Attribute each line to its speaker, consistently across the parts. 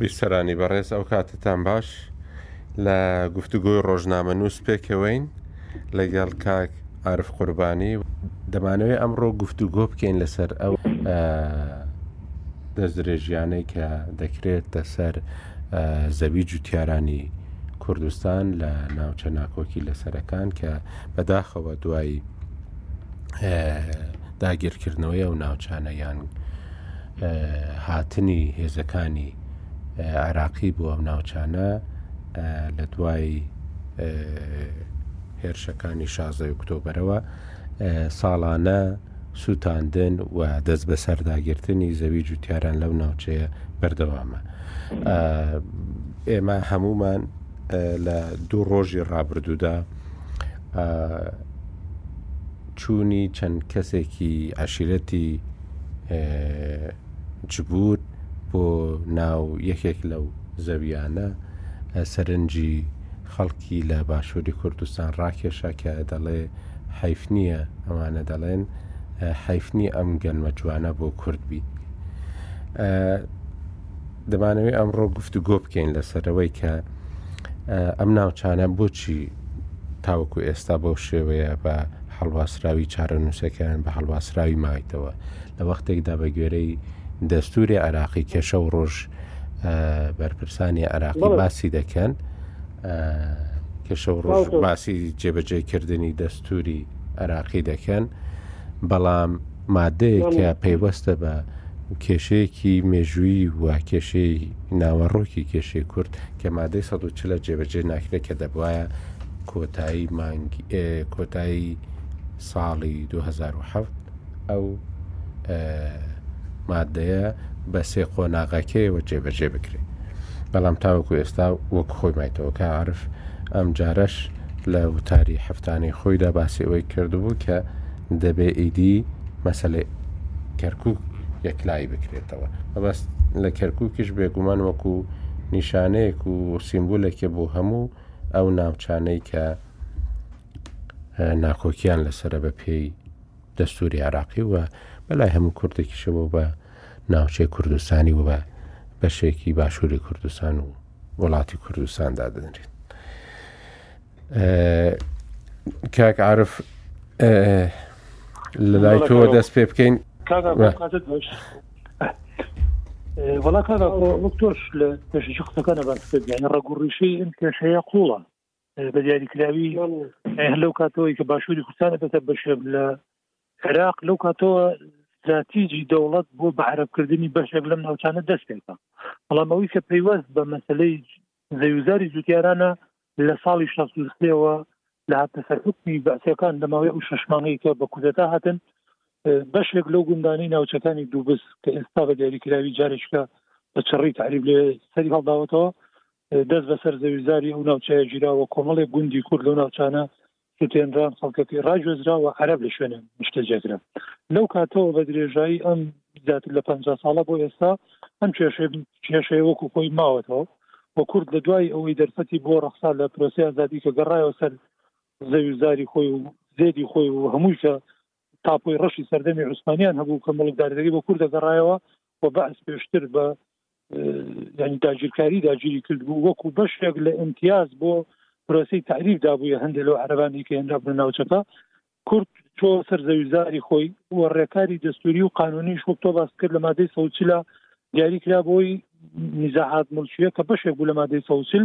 Speaker 1: بیسەرانی بەڕێز ئەو کاتتان باش لە گفتوگۆی ڕۆژنامە نووس پێکەوەین لەگەڵ کاک عرف قوربانی دەمانەوەی ئەمڕۆ گفتوگۆ بکەین لەسەر ئەو دەستدرێژیانەی کە دەکرێتە سەر زەوی جوتیارانی کوردستان لە ناوچە ناکۆکی لە سەرەکان کە بەداخەوە دوای داگیرکردنەوەی ئەو ناوچانە یان هاتنی هێزەکانی عراقی بۆ ئەم ناوچانە لە دوای هێرشەکانی شازدە ئۆکتۆبرەوە ساڵانە سوتاندن و دەست بەسەرداگرتنی زەوی جوتیاران لەو ناوچەیە بەردەوامە ئێمە هەمومان لە دوو ڕۆژی ڕابردوودا چوونی چەند کەسێکی عشیرەتی جبوت بۆ ناو یەکێک لەو زەویانە سەرنجی خەڵکی لە باشوری کوردستان ڕاکێشا کە دەڵێ حەیف نییە ئەوانە دەڵێن حەیف نییە ئەم گەنمە جوانە بۆ کورد بیت دەمانەوەی ئەمڕۆ گفت و گۆ بکەین لەسەرەوەی کە ئەم ناوچانە بۆچی تاوەکو ئێستا بەو شێوەیە بە هەڵواسراوی چارەنووسەکەیان بە هەڵواسراوی مایتەوە لە وەختێکدا بە گوێرەی دەستوری عێراقی کێشە و ڕۆژ بەرپرسانی عێراقی باسی دەکەن کێشە و ڕۆژ باسی جێبەجێکردنی دەستوری عێراقی دەکەن بەڵام مادەیەکە پەیوەستە بە کێشەیەکی مێژووی و کێشەی ناوەڕۆکی کێشەی کورد کە مادەی 1940 لە جێبەجێ ناکرێت کە دەبواە کۆتایی مانگی کۆتایی ساڵی 2007 ئەو مادەیە بە سێ قۆناغەکەیەوە جێبەجێ بکرێت بەڵام تاوەکو ئێستا وەک خۆی مایتەوە کە عرف ئەم جارەش لە وتاری هەفتانەی خۆیدا باسی ئەوەی کردبوو کە دەبێ ئیدی مەسلەی کەرکک یەکلایی بکرێتەوە بەبست لە کەرککیش بێگومان وەکو نیشانەیەک و سیمبولێکێ بۆ هەموو ئەو ناوچانەی کە ناکۆکیان لەسرە بە پێی دەستوری عراقی و بەلای هەموو کوردێکیشەوە بە ناوچەی کوردستانی و بە بەشێکی باشووری کوردستان و وڵاتی کوردستان دادەنرێت کاک عرف لە لای تۆ دەست پێ بکەین
Speaker 2: وڵا کارا تۆش لە پێشی قسەکانە باس کرد یعنی ڕگوڕیشی ئەم کێشەیە قوڵە بە دیاریکراوی لەو کاتەوەی کە باشووری کوردستانە بەسەر بەشێب لە عێراق لەو کاتەوە استراتیجی دەوڵەت بۆ بەعربکردنی بەشێک لەم ناوچانە دەستێکە بەڵام ئەوەی کە پەیوەست بە مەسلەی زەوزاری جوتیارانە لە ساڵی شەستەوە لە هاتە سەرکوتنی بەسەکان لەماوەی ئەو شەشمانەی کە بە کوردەتا هاتن بەشێک لەو گوندانی ناوچەکانی دووبست کە ئێستا بە دیاریکراوی جارێکە بە چڕی تعریب لێ سەری هەڵداوەتەوە دەست بەسەر زەویزاری ئەو ناوچەیە گیراوە کۆمەڵێک گوندی کورد لەو ناوچانە سوتێنران خەڵکە پێ ڕاگوێزراوە عەرب لە شوێنە نیشتەجێکرا لەو کاتەوە بە درێژایی ئەم زیاتر لە پ ساڵە بۆ ئێستا ئەم کێشێ کێشەیە وەکو خۆی ماوەتەوە وە کورد لە دوای ئەوەی دەرفەتی بۆ ڕەخسا لە پرۆسی ئازادی کە گەڕایەوە سەر زەویزاری خۆی و زێدی خۆی و هەمووی کە تاپۆی ڕەشی سەردەمی عوسمانیان هەبوو کە مڵکداردەری بۆ کورد دەگەڕایەوە و بەعس پێشتر بە ینی داگیرکاری داگیری کرد بوو وەکو بەشێک لە امتیاز بۆ پرۆسی تعریف دابووە هەندێک لەو عربانی کە هێنرا بە ناوچەکە کورد چۆ سەر زەویزاری خۆی و ڕێکاری دەستوری و قانونی شوک تۆ باس کرد لە مادەی سەوچلا دیاری کرا بۆی نزاعات ملچیە کە بەشێک بوو لە مادەی سەوچل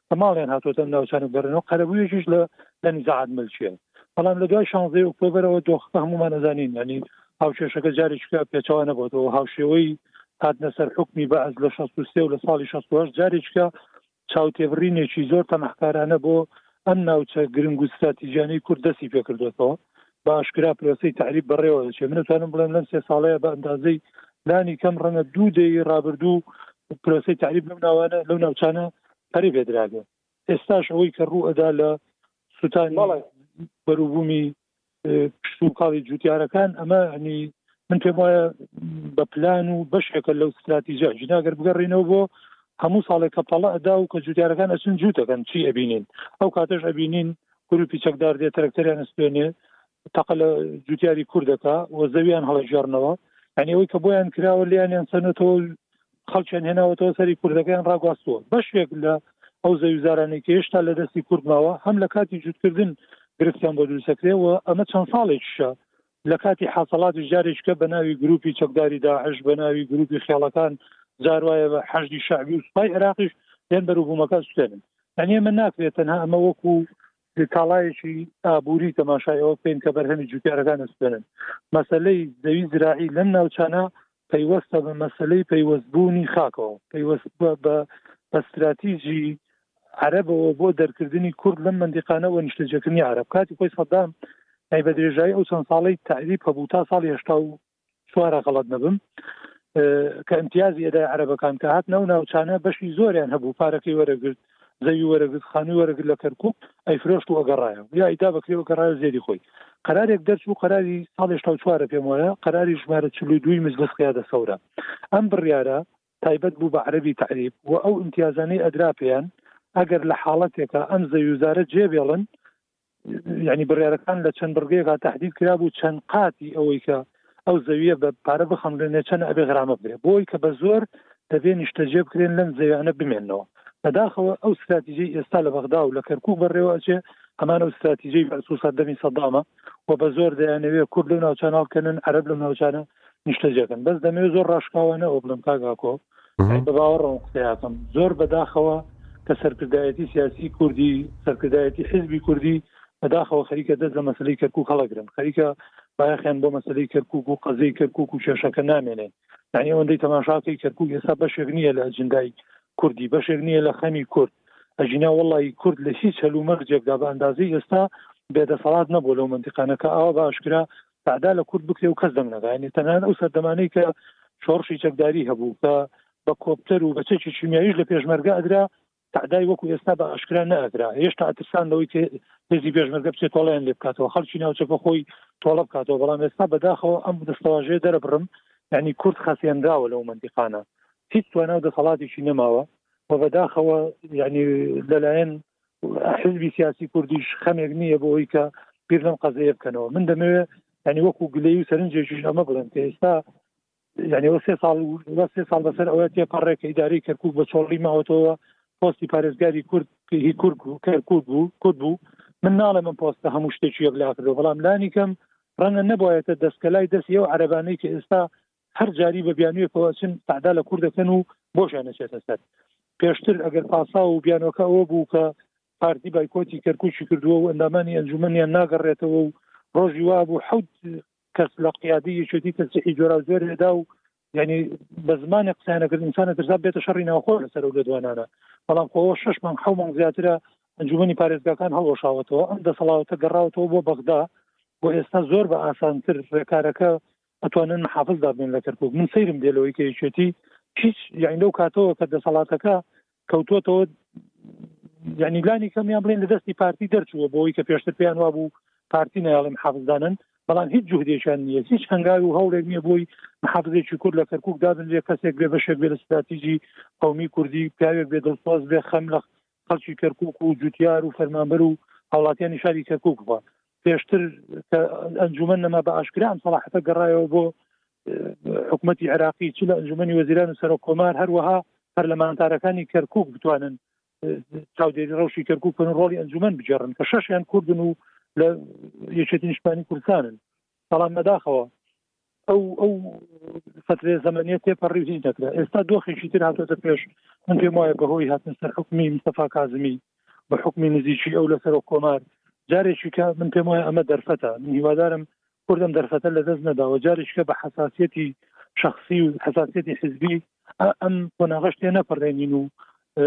Speaker 2: کە ماڵیان هاتووەتە ئەم ناوچانە ببەرنەوە قەرەبوویەکیش لە لە نیزاعات ملکیە بەڵام لە دوای شانزەی ئۆکتۆبرەوە دۆخەکە هەمومان ئەزانین ینی هاوکێشەکە جارێکیکە پێچەوە نەبووەوە هاوشێوەی هاتنە سەر حکمی بەعز لە 16 و لە ساڵی 16 جارێکیکە چاوتێبڕینێکی زۆر تەمەحکارانە بۆ ئەم ناوچە گرنگ و ستراتیژیانەی کورد دەستی پێکردوێتەوە باشکرا پرۆسی تعریب بەڕێوە دەچێت منتوانم بڵێم لەم سێ ساڵەیە بە ئەندازەی لانی کەم ڕەنە دوو دەی ڕابردوو پرۆسی تعریب لەم ناوانە لەو ناوچانە پەرەی پێدراگە ئێستاش ئەوەی کە ڕوو ئەدا لە سووتان ماڵێ بەروبوومی پشت و کاڵی جوتیارەکان ئەمە هەنی من پێم وایە بە پلان و بەشێکە لەو استراتیژە جناگەر بگەڕینەوە بۆ هەموو ساڵێک کە پەڵە ئەدا و کە جوتیارەکان ئەسن جووتەکەن چی ئەبینین ئەو کاتەش ئەبینین گروپی چەکدار دێ تەرەکتەریان ئەسپێنێ تەقە لە جوتیاری کوردەکە و زەویان هەڵەژێڕنەوە یعنی ئەوەی کە بۆیان کراوە لیانیان سەنەتەوە خەڵکیان هێناوەتەوە سەری کوردەکەیان ڕاگواستووە بەشێک لە ئەو زەویزارانەی کە هێشتا لە دەستی کورد ماوە هەم لە کاتی جووتکردن گرفتیان بۆ دروستەکرێ و ئەمە چەند ساڵێکیشە لە کاتی حاصلاتی جارێککە بە ناوی گروپی چەکداری داعش بە ناوی گروپی خێڵەکان جار وایە بە حەشدی شەعبی و سوپای عێراقیش یان بەروبوومەکە سوێنن ئەنیێمە ناکرێت تەنها ئەمە وەکو سکاڵایەکی ئابووری تەماشای ئەوە بکەین کە بەرهەمی جووتیارەکان دەسوێنن مەسلەی زەوی زراعی لەم ناوچانە پەیوەستە بە مەسلەی پەیوەستبوونی خاکەوە پەیوەست بە ئەستراتیژی عربەوە بۆ دەرکردنی کورد لەم مندیقانەوە نیشتەجەکردنی عرب کاتی خۆی سەدام ئەی بە درێژایی ئەو چەند ساڵی تعریب هەبوو تا ساڵی هشتا و چوارە غەڵەت نەبم کە امتیازی ئەدای عەرەبەکان کە هات ناو ناوچانە بەشی زۆریان هەبوو پارەکەی وەرەگرت زەوی وەرەگرت خانووی وەرەگر لە کەرکک ئەیفرۆشت و ئەگەڕایە یا ئیدا بەکرێەوە گەڕایە زێری خۆی قرارێک دەرچ و قراری ساڵێشتا چوارە پێم وایە قراری ژمارە چلو دوی مجلس قیادە سەورە ئەم بڕیارە تایبەت بوو بە عەربی تعریب و ئەو امتیازانەی ئەدرا پێیان ئەگەر لە حاڵەتێکە ئەم زەویوزارە جێبێڵن یعنی بڕارەکان لە چەند بڕگەیەکە تهدید کرا بوو چەند قاتی ئەوەی کە ئەو زەویە بە پارە بخەمرێنێ چەند ئەبێ غرامە بێ بۆی کە بە زۆر دەبێ نیشتەجێ بکرێن لەم زەویانە بمێنەوە بەداخەوە ئەو استراتیژی ئێستا لە بەغدا و لە کەرکک بەڕێوەچێ ئەمان ئەو استراتیژی بەسو سەردەمی سەدامە و بە زۆر دەیانەوێ کورد لەو ناوچاناڵکەن عرب لەم ناوچانە نیشتەجەکەن بەس دەمەوێت زۆر ڕاشکاوانە ئەو بڵم کاگاکۆ بە باوەڕەوە قسەیاکەم زۆر بەداخەوە کە سەرکردایەتی سیاسی کوردی سەرکردایەتی حزبی کوردی بەداخەوە خەریکە دەست لە مەسلی کەرکک هەڵەگرن خەریکە بایخیان بۆ مەسلی کەرکک و قەزەی کەرکک و کێشەکە نامێنێ یعنی ئەوەندەی تەماشاکەی کەرکک ئێستا بەشێک نییە لە ئەجندای کوردی بەشێک نییە لە خەمی کورد ئەژینا وڵی کورد لە هیچ هەلومەرجێکدا بە ئەندازی ئێستا بێدەسەڵات نەبوو لەو منتیقانەکە ئاوا باشکرا ئەدا لە کورد بکرێ و کەس دەنگ نەداێ تەنان ئەو سەردەمانەی کە شۆڕشی چەکداری هەبوو کە بە کۆپتەر و بەچەکی شیمیایش لە پێشمەرگە ئەدرا تادای وەکو ئێستا بە ئاشکرا نادرا هێشتا ئەترسان لەوەی هێزی پێشمەرگە بچێت تۆڵیان لێ بکاتەوە خەڵکی ناوچەکە خۆی تۆڵە بکاتەوە بەڵام ئێستا بەداخەوە ئەم دەستەواژێ دەرەبڕم ینی کورد خەسیێنراوە لەو مندیقانە هیچ تواناو دەسەڵاتێکی نەماوە و بەداخەوە ینی لەلایەن حزبی سیاسی کوردیش خەمێک نییە بۆ ئەوی کە پیر لەم قەزەیە بکەنەوە من دەمەوێت ینی وەکو گلەی و سەرنجێکیش ئەمە بڵێن کە ئێستا یعنی ئەو سێ ساڵ سێ ساڵ بەسەر ئەوە تێپەڕێک ئیداری کەرکک بە چۆڵی ماوەتەوە پۆستی پارێزگاری کورد هی کورد و کەرکک بوو کورد بوو من ناڵێ من پۆستە هەموو شتێکی یەکلاکردەوە بەڵام لانی کەم ڕەنگە نەبایەتە دەستکەلای دەستی ئەو عربانەی کە ئێستا هەر جاری بە بیانویەکەوە ئەچن سەعدا لە کور دەکەن و بۆشیان نەچێتە سەر پێشتر ئەگەر پاسا و بیانوەکە ئەوە بوو کە پارتی بایکۆتی کەرکوچی کردووە و ئەندامانی ئەنجومنیان ناگەڕێتەوە و ڕۆژی وابوو حوت کەس لە قیادی یەکێتی تەسیحی جۆرا زۆر لێدا و ینی بە زمانی قسانەکرد ئینسانە ترسا بێتە شەڕی ناوخۆ لەسەر و لێدوانانە بەڵام خۆەوە شش مانگ حو مانگ زیاترە ئەنجومی پارێزگاکان هەڵۆشاوەتەوە ئەم دەسەڵاوتە گەڕاوەتەوە بۆ بەغدا بۆ ئێستا زۆر بە ئاسانتر ڕێکارەکە ئەتوانن محافز دابنێن لە کەرکک من سەیرم دێ لەوەی کە یەکێتی هیچ یعنی لەو کاتەوە کە دەسەڵاتەکە کەوتوتەوە یعنی لانی کەمیان بڵێن لە دەستی پارتی دەرچووە بۆی کە پێشتر پێیان وابوو پارتی نایڵم حافزدانن بەڵام هیچ جوهدێکیان نیە هیچ هەنگاوی و هەوڵێک نیە بۆی محافزێکی کورد لە کەرکک دابنرێ کەسێک بێ بەشێک بێ لە ستراتیژی قومی کوردی پیاوێک بێ دڵسۆز بێ خەم لە خەڵکی کەرکوک و جوتیار و فەرمانبەر و هاوڵاتیانی شاری کەرکوک بووە پێشتر ئەنجومەن نەما بە ئاشکرا ئەم سەڵاحەتە گەڕایەوە بۆ حکوومەتتی عراقی چ لە ئەنجومی وەزیران و سەرۆک کۆمار هەروەها پەرلەمانتارەکانی کەرکک بتوانن چاودێری ڕەوشی کەرکک بن ڕۆڵی ئەنجومەن بجێڕن کە شەشیان کوردن و لە یەکێتی نیشتمانی کوردستانن بەڵام نەداخەوە ئەو ئەو فترێ زەمەنیە تێپەڕی هیچ دەکرا ئێستا دۆخێکی تر هاتۆتە پێش من پێم وایە بەهۆی هاتن سەر حکومی مستەفا کازمی بە حکومی نزیکی ئەو لەسەر کۆمار جارێکی کە من پێم وایە ئەمە دەرفەتە من هیوادارم کوردم دەرفەتە لە دەست نەداوە جارێککە بە حساسەتی شخصی و حساسەتی حزبی ئەم قۆناغش تێ نەپەڕێنین و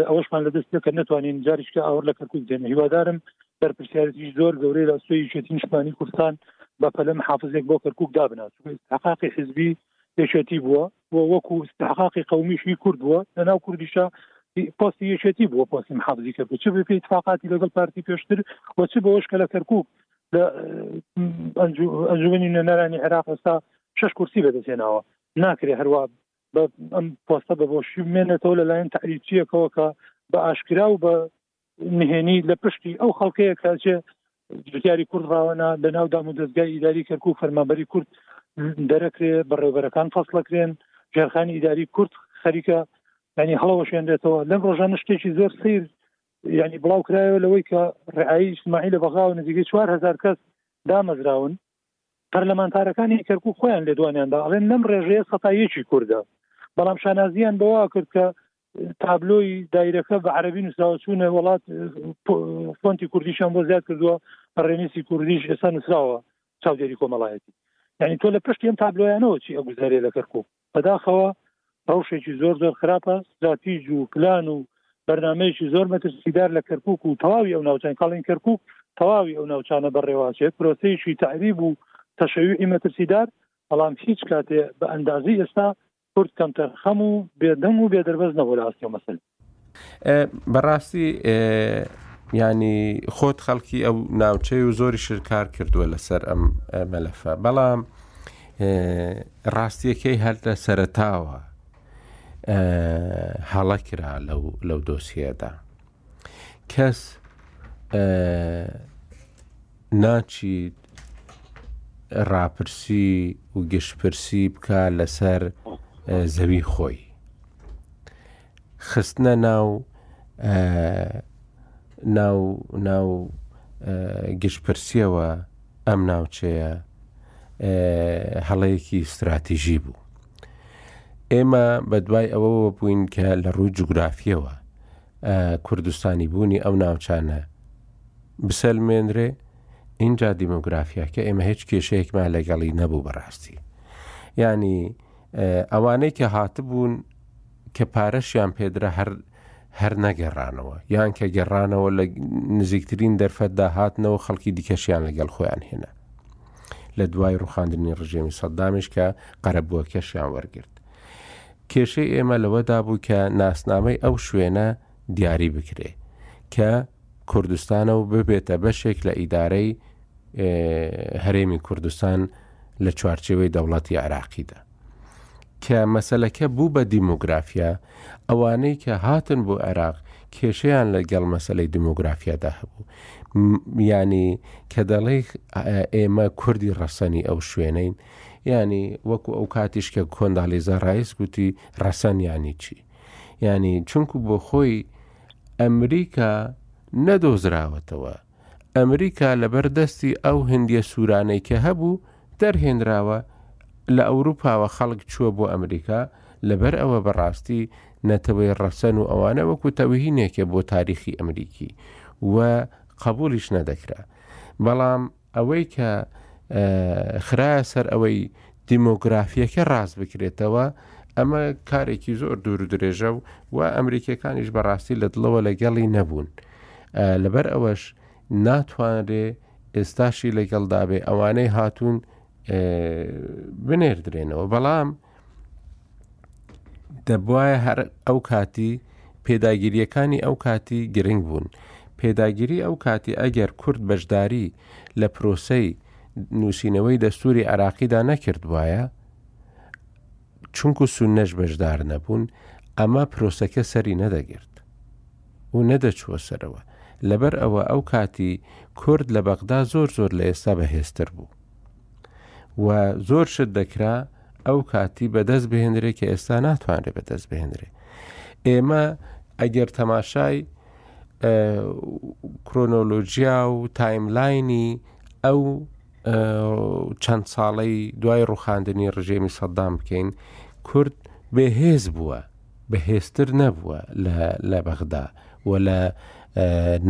Speaker 2: ئەوەشمان لە دەستە کە نەتوانین جاریشکە ئاوەر لە کەرکوک دێنە هیوادارم بەرپرسیارەتی زۆر گەورەی راستۆی یشێتی نیشتمانی کوردستان بە پەلە محافزێک بۆ کەرکک دابنات حقاقی حزبی یەکێتی بووە و وەکو استحقاقی قومیشی کورد بووە لەناو کوردیشە پۆستی یەکێتی بووە پۆستی محافزی کردو چ بە اتفاقاتی لەگەڵ پارتی پێشتر و چ بەوەش کە لە کەرکک لە ئەنجومی نوێنەرانی عێراق ئێستا شش کورسی بەدەستێناوە ناکرێ هەروە بە ئەم پۆستە بە بۆشی بمێنێتەوە لەلایەن تاریچیەکەوە کە بە ئاشکرا و بە نهێنی لە پشتی ئەو خەڵکەیە کاچێ جوتیاری کورد ڕاوەنا لە ناو دام و دەستگای ئیداری کەرک و فەرمابەری کورد دەرەکرێ بەڕێبەرەکان فەصلەکرێن ژێرخانی ئیداری کورد خەریکە ینی هەڵەوەشێنرێتەوە لەم ڕۆژانە شتێکی زۆر سیر ینی بڵاو کرایەوە لەوەی کە ڕعایی سماعی لە بەغاوە نزیگەی 4هزار کەس دامەزراون پەرلەمانتارەکانی کەرکوک خۆیان لێدوانیاندا ئەڵێن لەم ڕێژەیە سەتا یەکی کوردە بەڵام شانازیان بەوا کرد کە تابلۆی دایرەکە بە عربی نووسراوە چوونە وڵات فۆنتی کوردیشان بۆ زیاد کردووە ڕێنیسی کوردیش ئێستا نووسراوە چاودێری کۆمەڵایەتی یعنی تۆ لە پشتی ئەم تابلۆیانەوە چی ئەگوزارێ لە کەرکک بەداخەوە ڕەوشێکی زۆر زۆر خراپە زاتیج و پلان و بەرنمەیەکی زۆر مەترسیدار لە کەرکک و تەواوی ئەو ناوچان کاڵین کەرکک تەواوی ئەو ناوچانە بەڕێواچێت پرۆسەیەکی تعریب و تەشەویعی مەترسیدار بەڵام هیچ کاتێ بە ئەندازی ئێستا کورد کەمتەرخەم و بێدەنگ و بێدەربەز نەبوو لە ئاستی مەسل
Speaker 1: بەڕاستی یانی خۆت خەڵکی ئەو ناوچەی و زۆری شرکار کردووە لەسەر ئەم مەلەفە بەڵام ڕاستیەکەی هەر لە سەرتاوە هەڵە کرا لەو دۆسیەدا کەس ناچیت ڕاپرسی و گشتپرسی بکە لەسەر زەوی خۆی خستنە ناو ناو ناو گشتپرسیەوە ئەم ناوچەیە هەڵەیەکی استراتیژی بوو ئێمە بە دوای ئەوەوە بووین کە لە ڕووی جوگرافیەوە کوردستانی بوونی ئەو ناوچانە بسەلمێنرێ ئینجا دیمۆگرافیاکە ئێمە هێچ کێشەیەکمان لەگەڵی نەبوو بەڕاستی یانی ئەوانەی کە هاتبوون کە پارەشیان پێدرا هەر هەر نەگەڕانەوە یان کە گەڕانەوە لە نزیکترین دەرفەتدا هاتنەوە خەڵکی دیکەشیان لەگەڵ خۆیان هێنا لە دوای ڕوخاندنی ڕژێمی سەددامیش کە قەرەبووە کەشیان وەرگرت کێشەی ئێمە لەوەدا بوو کە ناسنامەی ئەو شوێنە دیاری بکرێ کە کوردستانە و ببێتە بەشێک لە ئیدارەی هەرێمی کوردستان لە چوارچێوەی دەوڵەتی عراقیدا. کە مەسلەکە بوو بە دیموگرافیا ئەوانەی کە هاتن بۆ عێراق کێشیان لە گەڵ مەسلەی دیموگرافیادا هەبوو ینی کە دەڵێ ئێمە کوردی ڕەسەنی ئەو شوێنین ینی وەکو ئەو کاتیش کە کۆندالیزە ڕایس گوتی ڕەسەن ینی چی یانی چونکو بۆ خۆی ئەمریکا نەدۆزراوەتەوە، ئەمریکا لەبەر دەستی ئەو هندیە سورانەی کە هەبوو دەرهێنراوە، لە ئەوروپاوە خەڵک چووە بۆ ئەمریکا، لەبەر ئەوە بەڕاستی نەتەوەی ڕەسەن و ئەوانە وەکو تەوهینێکە بۆ تاریخی ئەمریکی و قەبولیش نەدەکرا، بەڵام. ئەوەی کە خراە سەر ئەوەی دیمۆگرافیەکە ڕاست بکرێتەوە ئەمە کارێکی زۆر دوور و درێژە و و ئەمریکیەکانیش بەڕاستی لە دڵەوە لەگەڵی نەبوون لەبەر ئەوەش ناتوانرێ ئێستاشی لەگەڵدابێ ئەوانەی هاتوون بنێردرێنەوە بەڵام دەبوایە هەر ئەو کاتی پێداگیریەکانی ئەو کاتی گرنگ بوون پێداگیری ئەو کاتی ئەگەر کورد بەشداری لە پرۆسەی نووسینەوەی دەستوری عراقیدا نەکرد وایە چونکو سونەش بەشدار نەبوون ئەمە پرۆسەکە سەری نەدەگرت و نەدەچووە سەرەوە لەبەر ئەوە ئەو کاتی کورد لە بەغدا زۆر زۆر لە ئێستا بەهێزتر بوو و زۆر شت دەکرا ئەو کاتی بەدەست بهێنرێ کە ئێستا ناتوانرێ بەدەست بهێنرێ ئێمە ئەگەر تەماشای کرۆنۆلۆژیا و تایملاینی ئەو چەند ساڵەی دوای ڕوخاندنی ڕژێمی سەددام بکەین کورد بەهێز بووە بەهێزتر نەبووە لە بەغدا و لە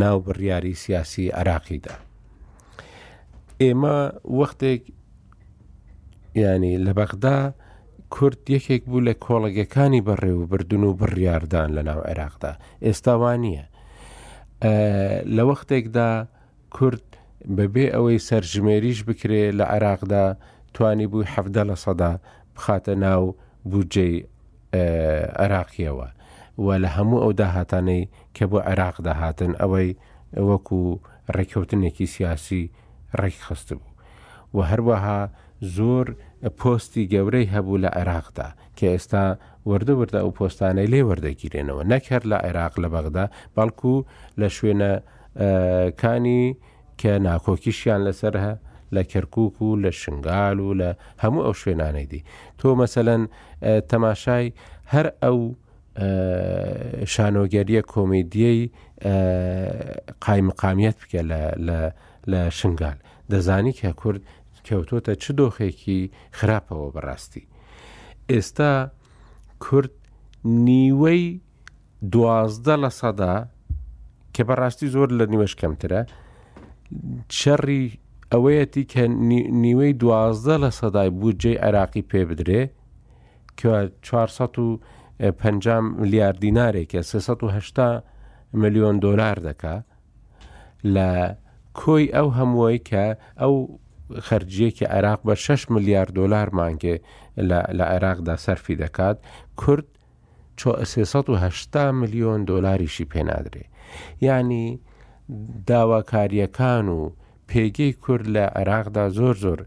Speaker 1: ناو بڕیاری سیاسی عراقیدا ئێمە وەختێک ینی لە بەغدا کورد یەکێک بوو لە کۆڵگەکانی بەڕێوەبردن و بڕیاردان لە ناو عێراقدا ئێستاوانە لە وەختێکدا کورد بەبێ ئەوەی سەرژمێریش بکرێ لە عێراقدا توانی بووی حەفدە لە سەدا بخاتە ناو بودجەی عێراقییەوە و لە هەموو ئەو داهاتانەی کە بۆ عێراق دەهاتن ئەوەی وەکو ڕێککەوتنێکی سیاسی ڕێکخستبوو و هەروەها زۆر پۆستی گەورەی هەبوو لە عێراقدا کە ئێستا وردە وردە ئەو پۆستانەی لێ وەردەگیرێنەوە نەک هەر لە عێراق لە بەغدا بەڵکو لە شوێنە کانی کە ناکۆکیشیان لەسەر هە لە کەرکوک و لە شنگال و لە هەموو ئەو شوێنانەی دی تۆ مەسەلەن تەماشای هەر ئەو شانۆگەریە کۆمیدیەی قایمقامیت بکە لە شنگال دەزانی کە کورد کەوتۆتە چ دۆخێکی خراپەوە بەڕاستی ئێستا کورد نیوەی دوازدە لە سەدا کە بەڕاستی زۆر لە نیوەش کەمترە شەڕی ئەوەیەتی کە نیوەی دوازدە لە سەدای بودجەی عێراقی پێ بدرێ کە 450 ملیار دینارێکە 380 میلیۆن دلار دەکا لە کۆی ئەو هەمووی کە ئەو خەرجیەکی عێراق بە 6 ملیار دلار مانگێ لە عێراقدا سەرفی دەکات کورد چوا سێ سەد و هەشتا ملیۆن دۆلاریشی پێنادرێ یانی داواکارییەکان و پێگەی کورد لە عێراقدا زۆر زۆر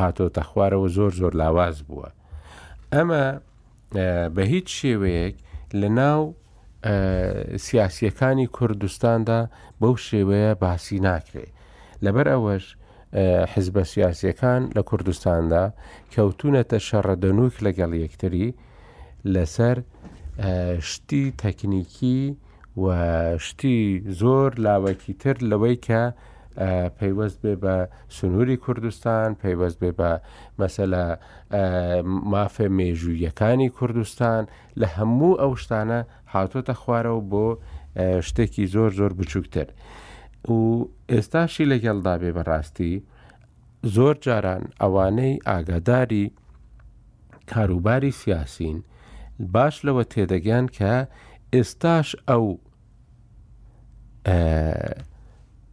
Speaker 1: هاتۆتە خوارەوە زۆر زۆر لاواز بووە ئەمە بە هیچ شێوەیەک لە ناو سیاسیەکانی کوردستاندا بەو شێوەیە باسی ناکرێ لەبەر ئەوەش حزبە سیاسیەکان لە کوردستاندا کەوتونەتە شەڕەدەنوک لەگەڵ یەکتری لەسەر شتی تەکنیکی و شتی زۆر لاوەکی تر لەوەی کە پەیوەست بێ بە سنووری کوردستان پەیوەست بێ بە مەسەلا مافە مێژوویەکانی کوردستان لە هەموو ئەو شتانە هاتۆتە خوارەوە بۆ شتێکی زۆر زۆر بچووکتر و ئێستاشی لەگەڵدا بێ بەڕاستی زۆر جاران ئەوانەی ئاگاداری کاروباری سیاسین باش لەوە تێدەگەن کە ئێستاش ئەو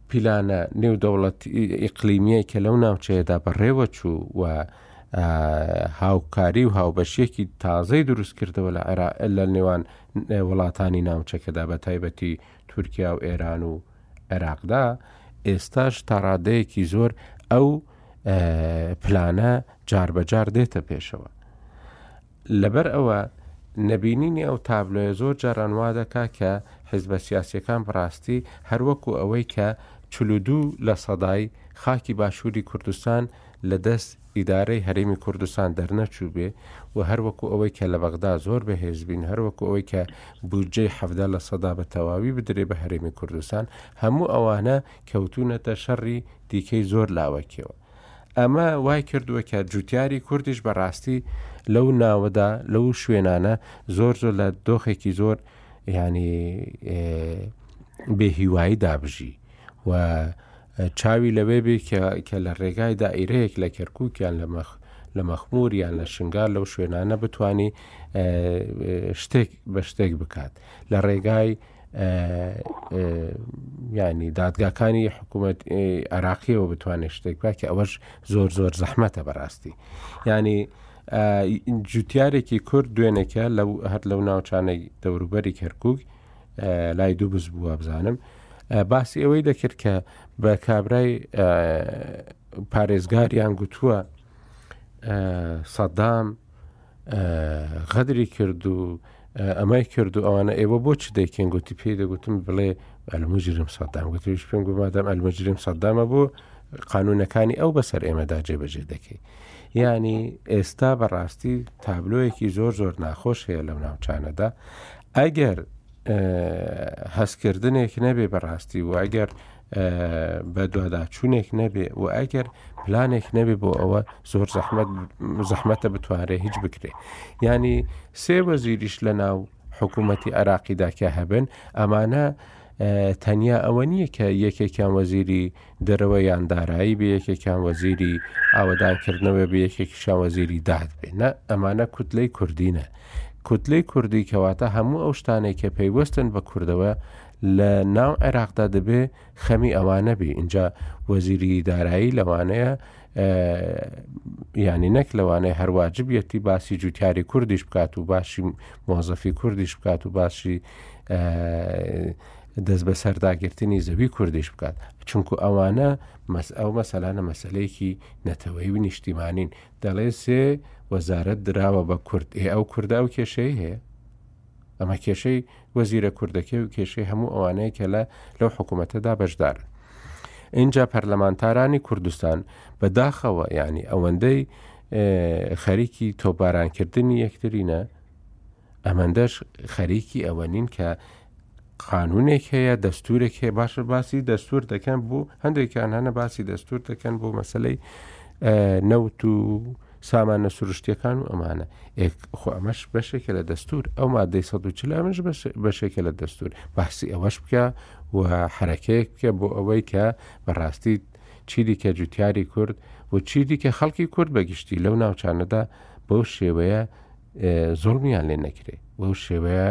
Speaker 1: پیلانە نێودەوڵەت ئیقلیمیەی کە لەو ناوچەیەدا بەڕێوە چوو و هاوکاری و هاوبەشیەکی تازەی دروستکردەوە لە عێرا لە نێوان وڵاتانی ناوچەکەدا بە تایبەتی تورکیا و ئێران و عێراقدا، ئێستاش تا ڕادەیەکی زۆر ئەو پلانە جاربەجار دێتە پێشەوە. لەبەر ئەوە نەبینینی ئەو تابلۆیە زۆر جاران وا دەکا کە حزبە سیاسەکان بڕاستی هەروەکو ئەوەی کە چلو دوو لە سەدای خاکی باشووری کوردستان لە دەست ئیدارەی هەرێمی کوردستان دەرنەچووبێ و هەر وەکوو ئەوەی کە لە بەغدا زۆر بەهێز بین، هەر وەکوو ئەوەی کە بودجەی حەڤدە لە سەدا بە تەواوی بدرێ بە هەرێمی کوردستان، هەموو ئەوانە کەوتوونەتە شەڕی دیکەی زۆر لاوەکییەوە. ئەمە وای کردووە کە جووتیاری کوردیش بە ڕاستی لەو ناوەدا، لەو شوێنانە زۆر زۆر لە دۆخێکی زۆر یانی بێهیوایی دا بژی و چاوی لەوێ بێ کە لە ڕێگای دائیرەیەک لە کەرکک یان لە مەخ لە مەخمور یان لە شنگال لەو شوێنانە بتانی شتێک بە شتێک بکات لە ڕێگای ینی دادگاکانی حکوومەت عراقیەوە بتوانێت شتێک باکە ئەوەش زۆر زۆر زەحمەتە بەڕاستی ینی جوتیارێکی کورد دوێنێکە لەو هەر لەو ناوچانەی دەوروبەری کەرکک لای دوبز بوو وابزانم باسی ئەوەی دەکرد کە بە کابرای پارێزگاریان گوتووە سەدام غەدری کرد و ئەمای کرد و ئەوانە ئێوە بۆ چ دەیکەن گوتی پێی دەگوتم بڵێ ئەلمەجرم سەدام گوتیش پێم گومادام ئەلمەجرم سەدامە بۆ قانونەکانی ئەو بەسەر ئێمەدا جێبەجێ دەکەیت ینی ئێستا بەڕاستی تابلۆیەکی زۆر زۆر ناخۆش هەیە لەو ناوچانەدا ئەگەر هەستکردنێک نەبێ بەڕاستی و ئەگەر بە دوواداچوونێک نەبێ و ئەگەر پلانێک نەبێ بۆ ئەوە زۆر زەحمت زەحمەتە بتوانێت هیچ بکرێ ینی سێ وەزیریش لە ناو حکوومەتتی عراقیداکە هەبن ئەمانە تەنیا ئەوە نییە کە یەکێکیان وەزیری دەرەوە یان دارایی بێ یەکێکیان وەزیری ئاوەدان کردنەوە بێ یەکێکیشان وەزیری داد بێ نە ئەمانە کوتلەی کوردینە کوتلەی کوردی کەواتە هەموو ئەو شتانێک کە پەیوەستن بە کوردەوە لە ناو عێراقدا دەبێ خەمی ئەوانە بێ اینجا وەزیری دارایی لەوانەیە ینی نەک لەوانەیە هەرواجبیەتی باسی جوتیاری کوردیش بکات و باشی مۆزەفی کوردیش بکات و باشی دەستبەسەرداگرتنی زەوی کوردیش بکات چونکو ئەوانە ئەو مەسەلانە مەسلەیەکی نەتەوەی و نیشتیمانین دەڵێ سێ وەزارەت دراوە بە کورد ئێ ئەو کووردا و کێشەی هەیە ئەمە کێشەی وەزیرە کوردەکەی و کێشەی هەموو ئەوانەیە کە لە لەو حکوومەتەدا بەشدار اینجا پەرلەمانتارانی کوردستان بەداخەوە ینی ئەوەندەی خەریکی تۆبارانکردنی یەکترینە ئەمەندەش خەریکی ئەوە نین کە قانونێک هەیە دەستورێک هەیە باشە باسی دەستور دەکەن بۆ هەندێکیان هەنە باسی دەستور دەکەن بۆ مەسلەی نەوت و سامانە سروشتیەکان و ئەمانە خۆ ئەمەش بەشێکە لە دەستور ئەو مادەی 1940 منش بەشێکە لە دەستور باسی ئەوەش بکە و حرەکەیەک بکە بۆ ئەوەی کە بەڕاستی چی دیکە جوتیاری کورد و چی دیکە خەڵکی کورد بەگشتی لەو ناوچانەدا بەو شێوەیە زۆڵمیان لێ نەکرێ بەو شێوەیە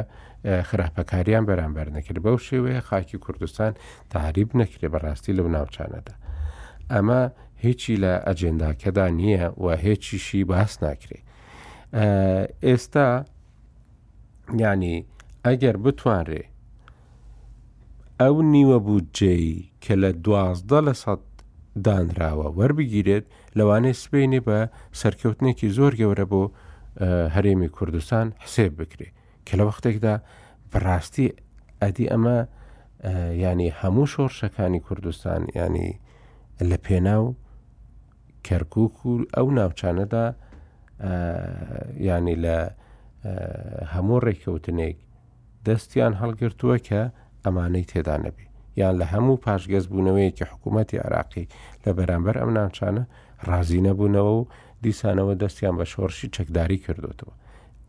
Speaker 1: خراپەکاریان بەرامبەر نەکرد بەو شێوەیە خاکی کوردستان تاریب نەکرێ بەڕاستی لەو ناوچانەدا ئەمە هیچی لە ئەجێنداکەدا نییە و هێچیشی باس ناکرێ ئێستا ینی ئەگەر بتوانرێ ئەو نیوە بودجەی کە لە دوازدە لە سەد دانراوە وەربگیرێت لەوانەیە سبینێ بە سەرکەوتنێکی زۆر گەورە بۆ هەرێمی کوردستان حسێب بکرێت کە لە وەختێکدا بەڕاستی ئەدی ئەمە ینی هەموو شۆڕشەکانی کوردستان ینی لە پێناو کەرکک و ئەو ناوچانەدا ینی لە هەموو ڕێککەوتنێک دەستیان هەڵگرتووە کە ئەمانەی تێدا نەبێ یان لە هەموو پاشگەزبوونەوەیەکی حکوومەتی عێراقی لە بەرامبەر ئەم ناوچانە ڕازی نەبوونەوە و دیسانەوە دەستیان بە شۆڕشی چەکداری کردوتەوە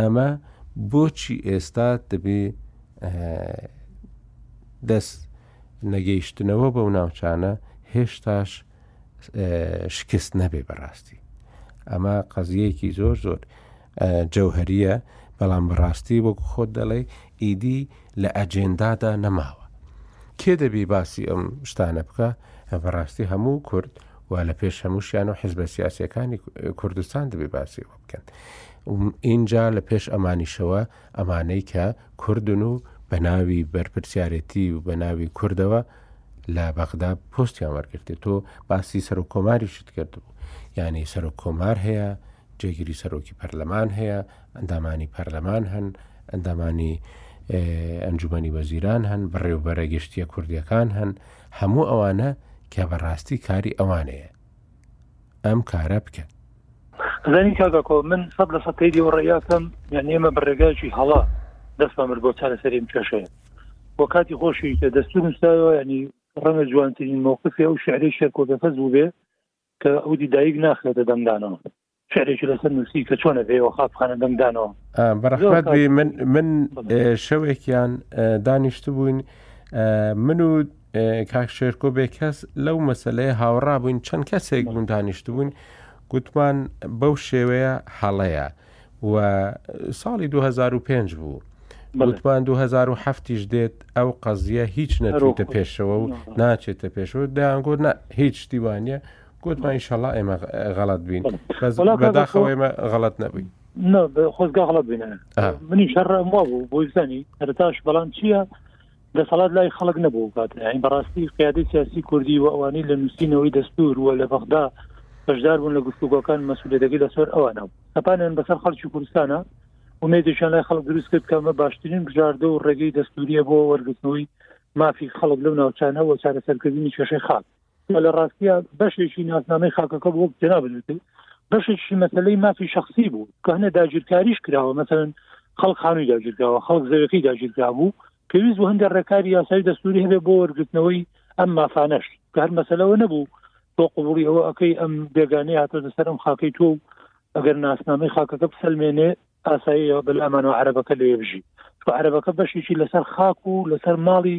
Speaker 1: ئەمە بۆچی ئێستا دەبێ دەست نەگەیشتنەوە بەو ناوچانە هێشتاش شکست نەبێ بەڕاستی ئەمە قەزیەکی زۆر زۆر جەوهریە بەڵام بەڕاستی وەک خۆت دەڵێ ئیدی لە ئەجێندادا نەماوە کێ دەبی باسی ئەم شتانە بکە بەڕاستی هەموو کورد و لە پێش هەمووشیان و حزبە سیاسەکانی کوردستان دەبێ باسی ئەوە بکەن ئینجا لە پێش ئەمانیشەوە ئەمانەی کە کوردن و بە ناوی بەرپرسیارەتی و بە ناوی کوردەوە لە بەغدا پۆستیان وەرگرتێ تۆ باسی سەرۆک کۆماریشت کردبوو یعنی سەرۆک کۆمار هەیە جێگیری سەرۆکی پەرلەمان هەیە ئەندامانی پەرلەمان هەن ئەندامانی ئەنجومی وەزیران هەن بڕێوبەرە گشتیە کوردیەکان هەن هەموو ئەوانە کە بەڕاستی کاری ئەوانەیە ئەم کارە بکەن.
Speaker 2: زانی کاک ئاکۆ من سەد لە سەد تەیدی ئەو ڕێیاکەم یان ئێمە بە ڕێگایکی هەڵە دەستمان برد بۆ چارەسەریم کێشەیە وە کاتی خۆشی کە دەستور نووسایەوە ینی ڕەنگە جوانترین مووقفی ئەو شعری شێرکۆکەکەس بووبێ کە ئەودی دایک ناخێتە دەنگدانەوە شعرێکی لەسەر نووسی کە چۆنە بێ وەفا بخەنە
Speaker 1: دەنگدانەوە. بەڕەحمەت بی من من شەوێکیان دانیشتبووین من و کاک شێرکۆ بێ کەس لەو مەسلەیە هاوڕا بووین چەند کەسێک بوون دانیشتبووین گوتمان بەو شێوەیە هەڵەیە و ساڵی 2005 بوو. گوتمان 2007یش دێت ئەو قەزیە هیچ نەچووتە پێشەوە و ناچێتە پێشەوە دەیانگوت هیچ شتیوانە گوتمان ئیشەڵا ئێمە غەڵت بین بەس بەداخەوە ئێمە غەڵت نەبووین
Speaker 2: خۆزگا غڵت بینە منی شەڕم وا بوو بۆی زانی هەرتاش بەڵام چییە دەسەڵات لای خەڵک نەبوو کاتنی بەڕاستی قیادی سیاسی کوردی و ئەوانی لە نووسینەوەی دەستور وە لە بەغدا بەشدار بوون لە گفتوگۆکان مەسولێتەکەی لەسەر ئەوانە و سەپانیان بەسەر خەڵکی کوردستانە ومێدیشان لای خەڵک دروست کرد کەمە باشترین بژاردە و ڕێگەی دەستوریە بۆ وەرگرتنەوەی مافی خەڵک لەو ناوچانەوە چارەسەرکردنی کێشەی خاک کە لە ڕاستیە بەشێکی ناسنامەی خاکەکە بۆ جنا بێت بەشێکی مەسلەی مافی شخصی بوو کە هەنێ داگیرکاریش کراوە مەسەن خەڵک خانووی داگیرکراوە خەڵک زەوەکەی داگیرکا بوو پێویست بۆ هەندێک ڕێکاری یاسایی دەستوری هەبێ بۆ وەرگرتنەوەی ئەم مافانەش کە هەر مەسلەوە نەبوو بۆ قوبڵی ئەوە ئەەکەی ئەم بێگانەی هاتۆ دەسەر ئەم خاکەی تۆ ئەگەر ناسنامەی خاکەکە بسەلمێنێ ئاساییەوە بەلامانەوە عربەکە لێ بژی عربەکە بەشێکی لەسەر خاک و لەسەر ماڵی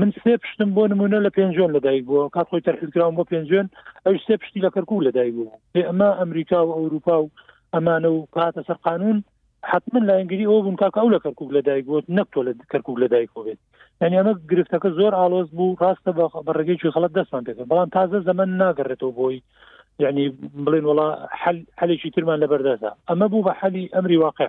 Speaker 2: من سێ پشتم بۆ نمونە لە پێنجۆن لەدایک بووە کات خۆی تەرحکراوم بۆ پێنجێن ئەوش سێ پشتی لە کەرکوو لەدایک بوو بێ ئەمە ئەمریکا و ئەوروپا و ئەمانە و کاتە سەر قانون حتمما لاینگری ئەو بوون کاکە ئەو لە کەرکک لە دایک بووت نەک تۆ لە کەرکک لە دایک بێت ینی ئەمە گرفتەکە زۆر ئالۆز بوو ڕاستە بە بەڕێگەی خەڵک دەستمان پێ بەڵام تازە زەمن ناگەڕێتەوە بۆی یعنی بڵێن وڵا حلێکی ترمان لەبەردەسا ئەمە بوو بە حەلی ئەمری واقع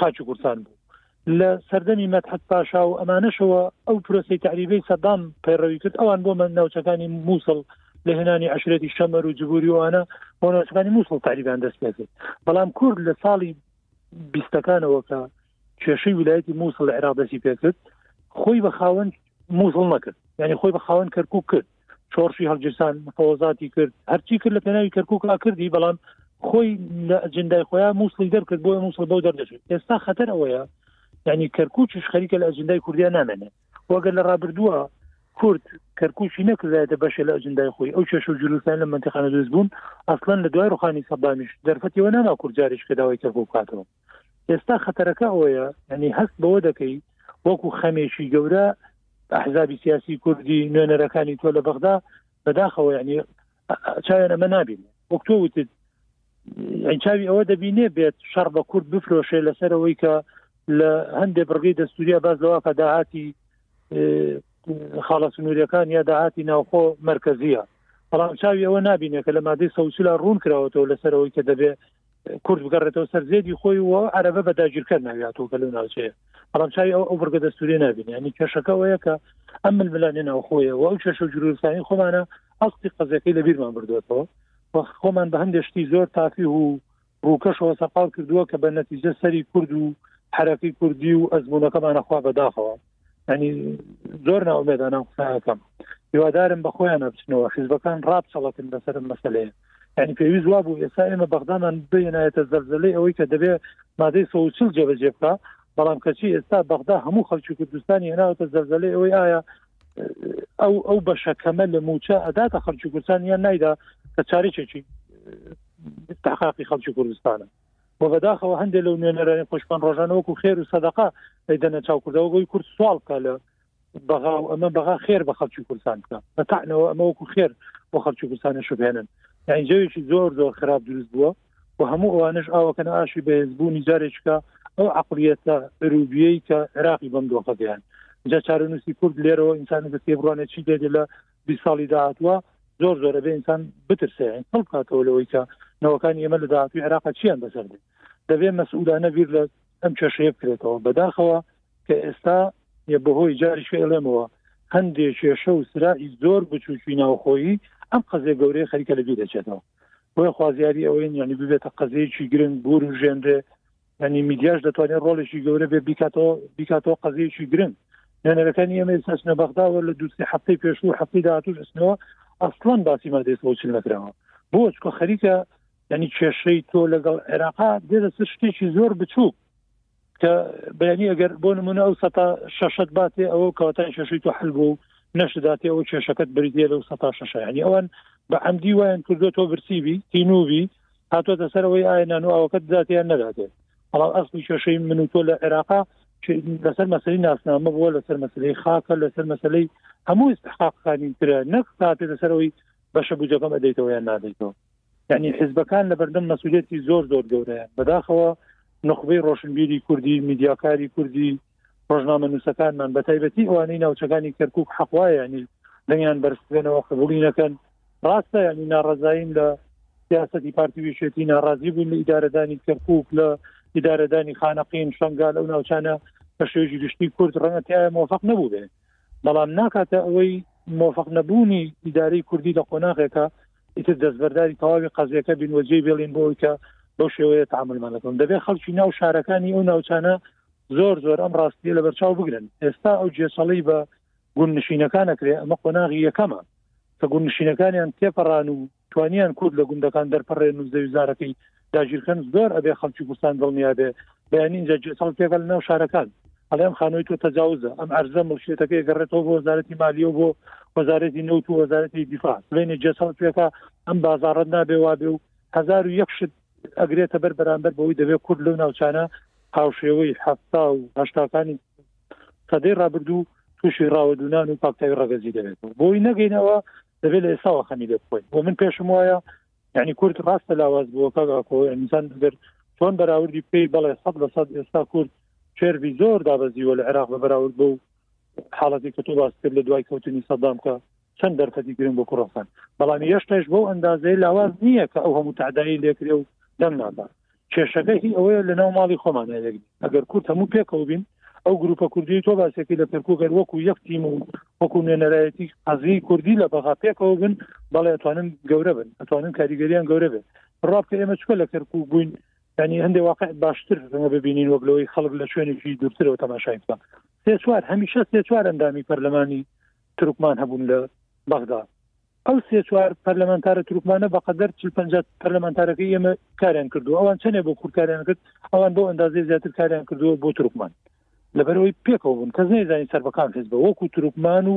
Speaker 2: خاچی کوردستان بوو لە سەردەمی مەتحەت پاشا و ئەمانەشەوە ئەو پرۆسی تعریبەی سەدام پەیڕەوی کرد ئەوان بۆ من ناوچەکانی مووسڵ لە هێنانی عشرەتی شەمەر و جبووریوانە بۆ ناوچەکانی مووسڵ تاریبان دەست پێکرد بەڵام کورد لە ساڵی بیستەکانەوە کە کێشەی ویلایەتی مووسڵ لە عێراق دەستی پێکرد خۆی بە خاوەن مووسڵ نەکرد یعنی خۆی بە خاوەن کەرکک کرد شۆڕشی هەڵگیرسان مفۆزاتی کرد هەرچی کرد لە پێناوی کەرکوکا کردی بەڵام خۆی لە ئەجندای خۆیان مووسڵی دەرکرد بۆی مووسڵ بەو دەردەچێت ئێستا خەتەر ئەوەیە ینی کەرکوچش خەریکە لە ئەجندای کوردیا نامێنێت وەگەر لە ڕابردووە کورد کەرکوچی نەکردایەتە بەشێ لە ئەجندای خۆی ئەو کێش و جلوسان لە منتیقانە دروست بوون ئەسلەن لە دوای ڕخانی سەدامیش دەرفەتەوە ناما کورجارش کە داوای کەرکوکاتەوە ئێستا خەتەرەکە ئەوەیە ئەنی هەست بەوە دەکەی وەکو خەمێکی گەورە ئەحزابی سیاسی کوردی نوێنەرەکانی تۆ لە بەغدا بەداخەوە ینی چاوێن ئەمە نابین وەک تۆ وتت چاوی ئەوە دەبینێ بێت شەڕ بە کورد بفرۆشێ لەسەرەوەی کە لە هەندێک بڕگەی دەستوریە باز لەواکە داهاتی خاڵە سنووریەکان یا داهاتی ناوخۆ مرکزیە بەڵام چاوی ئەوە نبینێت کە لە مادەی سەوسلا ڕوون کراوەەوە لەسەرەوەی کە دەبێت کورد بگەڕێتەوە سەر زێدی خۆی و عەرەبە بە داگیرکەر ناویاتەوە گەل و ناوچەیە بەڵام چای ئەو ئەو بڕگە دەستوری نبینی ئەنی کێشەکەەوەیە کە ئەم ململانێ ناوخۆیە و ئەو کێشە و جروورسانی خۆمانە ئەستی قەزەکەی لە بیرمان بردوێتەوە خۆمان بە هەندێشتی زۆر تافی و ڕووکەشەوە سەقال کردووە کە بە نەتیجە سەری کورد و حرەکەی کوردی و ئەزمونونەکەمانەخوا بەداخەوە ینی زۆر ناومێدا ناو قسەکەم هیوادارم بە خۆیان نەبچنەوە حیزبەکان ڕاب چڵەکن لەسەر مەسلەیە ینی پێویست وا بوو ئێستا ئێمە بەغدامان بێنایەتە زەلزلەی ئەوەی کە دەبێ مادەی سەوچل جێبەجێ بکە بەڵام کەچی ئێستا بەغدا هەموو خەڵکی کوردستانی هێناوەتە زەلزلەی ئەوەی ئایا ئەو ئەو بەشەکەمە لە موچە ئەداتە خەڵکی کوردستان یان نایدا کە چارێکێکی تاقاقی خەڵکی کوردستانە و بەداخەوە هەندێک لەو نوێنەرانی خۆشمان ڕۆژانە وەکو خێر و سەدەقا دەنە چاو کوردەوە بۆی کورد سوال بکە لە بەغا و ئەمە بەغا خێر بە خەڵکی کوردستان بکە بەتەعنەوە ئەمە وەکو خێر بۆ خەڵکی کوردستانە شوبێنن ئەنجەوێکی زۆر زۆر خراپ دروست بووە و هەموو ئەوانش ئاوەکەن ئاشی بەهێزبوونی جارێککە ئەو عقلیەتە روبیەی کە عراقی بەم دۆخەگەیان جا چارەنووسی کورد لێرەوە ئینسانی بەسێ بڕانێت چی دێت لە بیست ساڵی داهاتووە زۆر زۆر ئەبێ ئینسان بترسێ هەڵ بکاتەوە لەوەی کە نەوەکانی ئێمە لە داهاتوی عێراق چیان بەسەر بێت دەبێ مەسئولانە بیر لە ئەم کێشەیە بکرێتەوە بەداخەوە کە ئێستا یە بەهۆی جاریش ئێڵێمەوە هەندێک کێشە و سرائی زۆر بچووکی ناوخۆیی ئەم قەزێ گەورەیە خەریکە لە بیر دەچێتەوە بۆیە خوازیاری ئەوەی یعنی ببێتە قەزەیەکی گرنگ بور و ژێنرێ یانی میدیاش دەتوانێت ڕۆڵێکی گەورە بێ بیکاتەوە بیکاتەوە قەزیەکی گرنگ نوێنەرەکانی ئێمە ئێستاچنە بەغداوە لە دووسی هەفتەی پێشوو هەفتی داهاتوش ئەسنەوە ئەسڵان باسی مادەی سۆچل نەکراوە بۆ چکۆ خەریکە ینی کێشەی تۆ لەگەڵ عێراقا دێتە سەر شتێکی زۆر بچووک کە بەیانی ئەگەر بۆ نمونە ئەو سەتا شەشت باتێ ئەوە کەواتای کێشەی تۆ حل بوو نەشداتێ ئەو کێشەکەت بریتە لەو سەتا شەشە ینی ئەوان بە ئەمدی وایان کردو تۆ برسیبی تینوبی هاتۆتە سەرەوەی ئایا نان و ئاوەکەت داتێ یان نەداتێ بەڵام ئەسڵی کێشەی من و تۆ لە عێراقا لەسەر مەسلی ناسنامە بووە لەسەر مەسلەی خاکە لەسەر مەسلەی هەموو استحقاقەکانی ترە نەک ساتێ لەسەرەوەی بەشە بجەکەم ئەدەیتەوە یان نادەیتەوە یعنی حزبەکان لە بەردەم مەسوولێتی زۆر زۆر گەورەیە بەداخەوە نخبەی ڕۆشنبیری کوردی میدیاکاری کوردی ڕۆژنامە نووسەکانمان بە تایبەتی ئەوانەی ناوچەکانی کەرکک حەقوایانی دەنگیان بەرزبێنەوە قبولی نەکەن ڕاستە ینی ناڕزاییم لە سیاستی پارتی ویشێتی ناڕازی بوون لە ئیدارەدانی کەرکک لە ئیدارەدانی خانەقین شنگال ئەو ناوچانە بە شێژی گشتی کورد ڕەنگەتیایە مۆفق نەبوو بێ بەڵام ناکاتە ئەوەی مۆفق نەبوونی ئیداری کوردی لە قۆناغێکە ئیتر دەستبەرداری تەواوی قەزیەکە بین وە جێی بێڵین بۆ کە بەو شێوەیە تعاملمان لەکەن دەبێت خەڵکی ناو شارەکانی ئەو ناوچانە زۆر زۆر ئەم ڕاستیە لە بەرچاو بگرن ئێستا ئەو جێسەڵی بە گون نشینەکانەکرێ ئەمە قۆناغی یەکەمە کە گون نشینەکانیان تێپەڕان و توانیان کورد لە گوندەکان دەرپەڕێن و زەویزارەکەی داگیرکەن زۆر ئەبێ خەڵکی کوردستان دڵنیا بێ بەیانی اینجا جێتەڵ پێگە لە ناو شارەکان ئەڵێم خانۆی تۆ تەجاوزە ئەم ئەرزە مڵکیەتەکەی گەڕێتەوە بۆ وەزارەتی مالیە و بۆ وەزارەتی نەوت و وەزارەتی دیفاع بینی جێتەڵ پێکە ئەم بازاڕەت نابێ وابێ و هزار و یەک شت ئەگرێتە بەر بەرامبەر بەوەی دەبێت کورد لەو ناوچانە هاوشێوەی هەفتا و هەشتاکانی سەدەی ڕابردوو تووشی ڕاوەدونان و پاکتاوی ڕگەزی دەبێت بۆی نەگەینەوە دەبێت لە ئێساوە خەمی لێ بخۆین بۆ من پێشم وایە یعنی کورد ڕاستە لاواز بووە کاک ئاکۆ ئینسان گەر چۆن بەراوردی بکەی بەڵێ سەد لە سەد ئێستا کورد فێربی زۆر دابەزیوە لە عێراق بە بەراورد بە و حاڵەتی کە تۆ باس کرد لە دوای کەوتنی سەدام کە چەند دەرفەتی گرنگ بۆ کوڕەکان بەڵام یەشتەش بەو ئەندازەیە لاواز نییە کە ئەو هەموو تعدایی لێکرێ و دەم ناکات کێشەکە هی ئەوەیە لە ناو ماڵی خۆمان هەیەک ئەگەر کورد هەموو پێکەوە بین ئەو گروپە کوردی تۆ باسێکی لە پێکوگەر وەکو یەک تیم و وەکو نوێنەرایەتی قەزی کوردی لە بەغا پێکەوە بن بەڵێ ئەتوانن گەورە بن ئەتوانن کاریگەریان گەورە بێت ڕابکە ئێمە چکە لە کەرکک بووین ینی هەندێک واقع باشتر زمە ببینین وەک لەوەی خەڵک لە شوێنێکی دوورترەوە تەماشای بکە سێ چوار هەمیشە سێ چوار ئەندامی پەرلەمانی ترکمان هەبوون لە بەغدا ئەو سێ چوار پەرلەمانتارە تورکمانە بەقەدەر چل پەنجا پەرلەمانتارەکەی ئێمە کاریان کردو ئەوان چەندێ بۆ کورد کاریان کرد ئەوان بۆ ئەندازەی زیاتر کاریان کردووە بۆ تورکمان لەبەرەوەی پێکەوە بوون کەس نەیزانی سەر بەکان حزب بە وەکو تورکمان و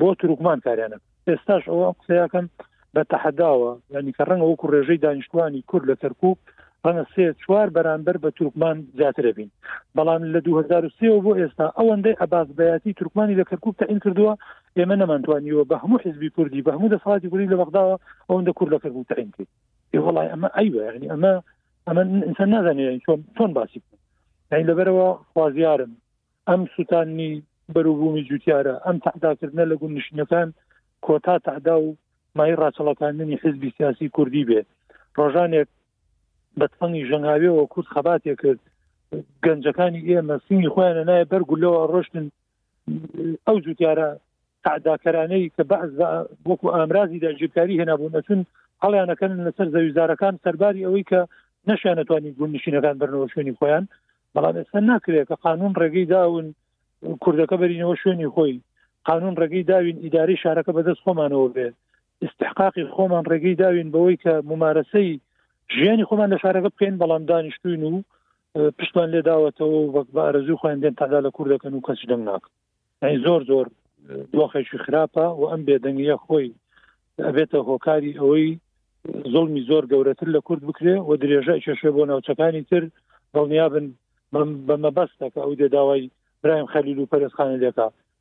Speaker 2: بۆ تورکمان کاریانە ئێستاش ئەوە قسەیەکەم بە تەحەداوە ینی کە ڕەنگە وەکو ڕێژەی دانیشتوانی کورد لە کەرکک ڕەنە سێ چوار بەرامبەر بە تورکمان زیاترە بین بەڵام لە 2023 بۆ ئێستا ئەوەندەی عباس بەیاتی تورکمانی لە کەرکک تەعین کردووە ئێمە نەمانتوانیوە بە هەموو حزبی کوردی بە هەموو دەسەڵاتی کوردی لە بەغداوە ئەوەندە کورد لە کردبوو تعین کرد ی وڵی ئەمە ئەیوە یعنی ئەمە ئەمە ئینسان نازانێت چۆن چۆن باسی بکەن یعنی لەبەرەوە خوازیارم ئەم سووتانی بەروبوومی جوتیارە ئەم تەحداکردنە لە گون نشینەکان کۆتا تەحدا و مای ڕاچەڵەکاننی حزبی سیاسی کوردی بێ ڕۆژانێک بە تفەنگی ژەنگاویەوە کورد خەباتێ کرد گەنجەکانی ئێمە سینی خۆیانە نایە بەرگولەوە ڕۆشتن ئەو جوتیارە تعداکەرانەی کە بەعز وەکو ئامرازی داگیرکاری هێنابوون ئەچون هەڵیانەکەن لەسەر زەویزارەکان سەرباری ئەوەی کە نەشانەتوانی گونشینەکان بەرنەوە شوێنی خۆیان بەڵام ئێستا ناکرێت کە قانون ڕێگەی داون کوردەکە بەرینەوە شوێنی خۆی قانون ڕێگەی داوین ئیداری شارەکە بەدەست خۆمانەوە بێت ئیستحقاقی خۆمان ڕێگەی داوین بەوەی کە ممارەسەی ژیانی خۆمان لە شارەکە بکەین بەڵام دانیشتوین و پشتمان لێداوەتەوە وەک بە ئارەزوی خۆیان دێن تادا لە کوور دەکەن و کەس دەنگ ناکە زۆر زۆر دۆخێکی خراپە و ئەم بێدەنگیە خۆی ئەبێتە هۆکاری ئەوەی زڵمی زۆر گەورەتر لە کورد بکرێ و درێژە کێشێ بۆ ناوچەکانی تر دڵنیابن بە مەبەستەکە ئەو دێداوای برایم خەلیل و پەرستخانە دەکە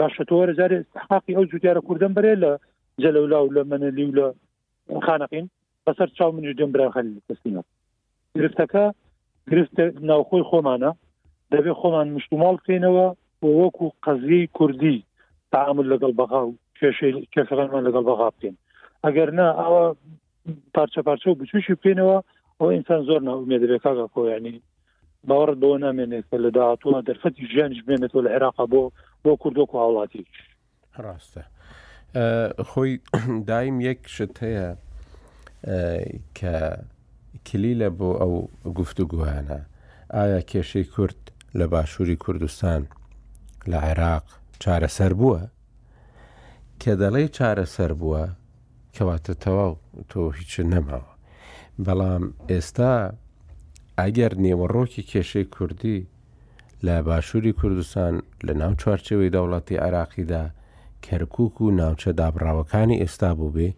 Speaker 2: باشە تۆ وەرە جارێ استحقاقی ئەو جوتیارە کوردم بەرێ لە جەلەولا و لە منەلی و لە خانەقین بەسەر چاو منیش دێم برا خەلی تەسلیمە گرفتەکە گرفت ناوخۆی خۆمانە دەبێ خۆمان مشتوماڵ بکەینەوە بۆ وەکو قەزیی کوردی تعامل لەگەڵ بەغا و کێشەی کێشەکانمان لەگەڵ بەغا بکەین ئەگەر نا ئەوە پارچە پارچە و بچوشی بکەینەوە ئەو ئینسان زۆر ناومێ دەبێت کاگا کۆیانی باوەڕت بۆ نامێنێت کە لە داهاتوە دەرفەتی ژیانش بێنێتەوە لە عێراقا بۆ بۆ کوردۆک و هاوڵاتی
Speaker 1: ڕاستە خۆی دایم یەک شت هەیە کە کلیلە بۆ ئەو گفتوگوهانە ئایا کێشەی کورد لە باشووری کوردستان لە عێراق چارەسەر بووە کە دەڵێ چارەسەر بووە کەواتە تەواو تۆ هیچت نەماوە. بەڵام ئێستا ئەگەر نێوەڕۆکی کێشەی کوردی لە باشووری کوردستان لە ناو چوارچێوەی دەوڵەتی عێراقیدا کەرکوک و ناوچە دابڕاوەکانی ئێستا بوو بێ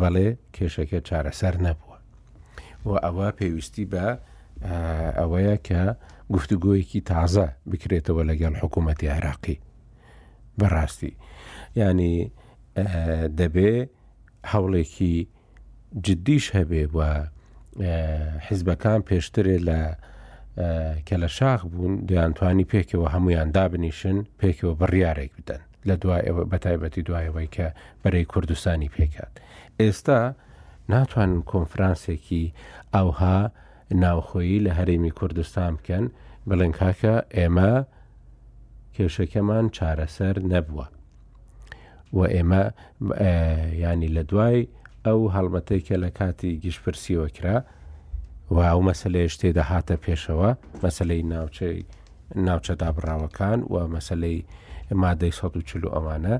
Speaker 1: بەڵێ کێشەکە چارەسەر نەبووە و ئەوە پێویستی بە ئەوەیە کە گفتوگۆیەکی تازە بکرێتەوە لەگەڵ حکوومەتتی عێراقی بەڕاستی ینی دەبێ هەوڵێکی جدیش هەبێ و حیزبەکان پێشترێ لە کە لە شاخ بوون دەیانتوانی پێکەوە هەمویان دابنیشن پێکەوە بڕیارێک بدەن لە دوای ئەوە بەتایبەتی دوایەوەی کە بەرەی کوردستانی پێکات ئێستا ناتوانن کۆنفرانسێکی ئەوها ناوخۆیی لە هەرێمی کوردستان بکەن بڵێن کاکە ئێمە کێشەکەمان چارەسەر نەبووە و ئێمە ینی لە دوای ئەو هەڵمەتەی کە لە کاتی گشتپرسیەوە کرا و ئەو مەسلەیە شتێ دەهاتە پێشەوە مەسلەی ناوچەی ناوچە دابڕاوەکان و مەسلەی مادەی 1940 ئەوانە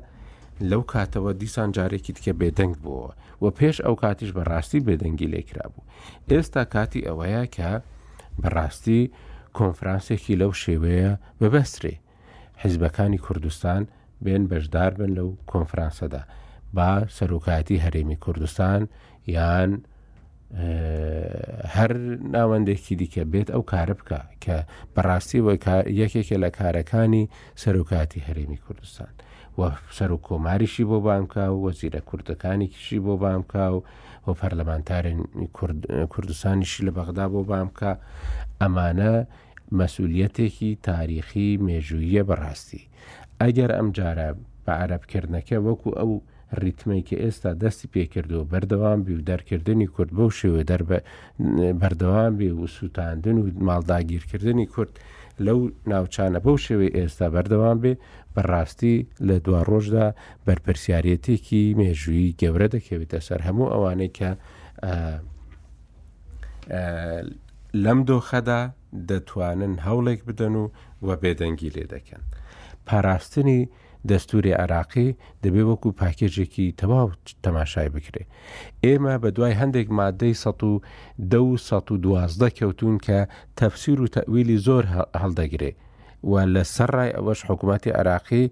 Speaker 1: لەو کاتەوە دیسان جارێکی تکە بێدەنگ بووە و پێش ئەو کاتیش بەڕاستی بێدەنگی لێکرا بوو ئێستا کاتی ئەوەیە کە بەڕاستی کۆنفرانسێکی لەو شێوەیە ببەسترێ حیزبەکانی کوردستان بێن بەشدار بن لەو کۆنفرانسەدا با سەرۆکایەتی هەرێمی کوردستان یان هەر ناوەندێکی دیکە بێت ئەو کارە بکە کە بەڕاستی وەک یەکێکە لە کارەکانی سەرۆکاتی هەرێمی کوردستان و سەر و کۆماریشی بۆ بامکە و وەزیرە کوردەکانێکیشی بۆ بامکە و و پەرلەمانتارن کوردستانیشی لە بەغدا بۆ بامکە ئەمانە مەسولیەتێکی تاریخی مێژووییە بەڕاستی ئەگەر ئەمجارە بە عەرەب کردنەکە وەکو ئەو ریتمەی کە ئێستا دەستی پێکردووە بەردەوام بی و دەرکردنی کورد بەو شێوە دەر بەردەوام بی و سووتاندن و ماڵداگیرکردنی کورد لەو ناوچانە بەو شێوەی ئێستا بەردەوام بێ بەڕاستی لە دوا ڕۆژدا بەرپرسیارەتێکی مێژووی گەورە دەکەوێتە سەر هەموو ئەوانەی کە لەم دۆخەدا دەتوانن هەوڵێک بدەن و و بێدەنگی لێ دەکەن پاراستنی دەستوری عراقی دەبێ وەکو پاکێژێکی تەواو تەماشای بکرێ ئێمە بە دوای هەندێک مادەی سە و دە و سە و دوازدە کەوتون کە تەفسیر و تەویلی زۆر هەڵدەگرێ و لە سەر ڕای ئەوەش حکوومەتتی عراقی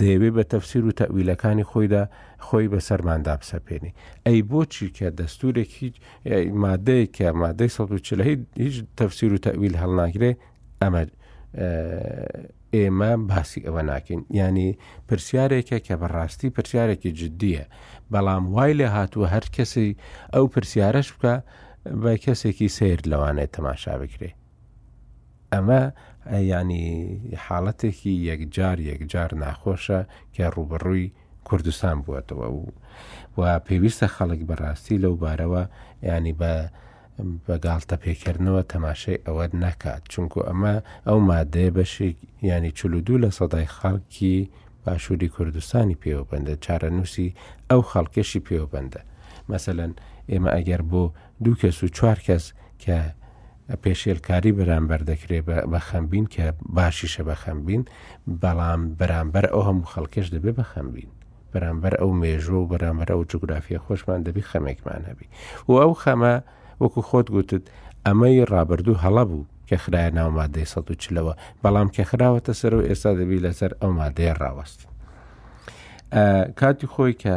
Speaker 1: دەیەوێ بە تەفسیر و تەویلەکانی خۆیدا خۆی بە سەرماندا بسەپێنی ئەی بۆچی کە دەستورێک هیچ مادەیەک کە مادەی سەد و چل هەی- هیچ تەفسیر و تەویل هەڵناگرێ ئەمە ئە، ئێمە باسی ئەوە ناکەین یانی پرسیارێکە کە بەڕاستی پرسیارێکی جددیە بەڵام وای لێ هاتووە هەر کەسی ئەو پرسیارەش بکە بە کەسێکی سیر لەوانەیە تەماشا بکرێ ئەمە یانی حاڵەتێکی یەکجار یەکجار ناخۆشە کە ڕوبەڕووی کوردستان بووەتەوە و و پێویستە خەڵک بەڕاستی لەو بارەوە ینی بە بە گاڵتە پێکردنەوە تەماشای ئەوە ناکات چونکو ئەمە ئەو مادەیە بەشی ینی چلو دوو لە سەدای خەڵکی باشووری کوردستانی پێوەبندە چارەنووسی ئەو خەڵکەشی پێوەبندە مەسەەن ئێمە ئەگەر بۆ دوو کەس و چوار کەس کە پێشێلکاری بەرامبەر دەکرێت بە خەمبین کە باشیشە بە خەمبین بەڵام بەرامبەر ئەو هەموو خەڵکەش دەبێت بە خەمبین بەرامبەر ئەو مێژۆ و بەرامبەر ئەو جوگرافیە خۆشمان دەبی خەمێکمان هەبی و ئەو خەمە وەکو خۆت گوتت ئەمەی ڕابردوو هەڵە بوو کە خراە ناو مادەی 1940ەوە بەڵام کە خراوەتە سەر و ئێستا دەبی لەسەر ئەو مادەیە ڕاوەستین کاتی خۆی کە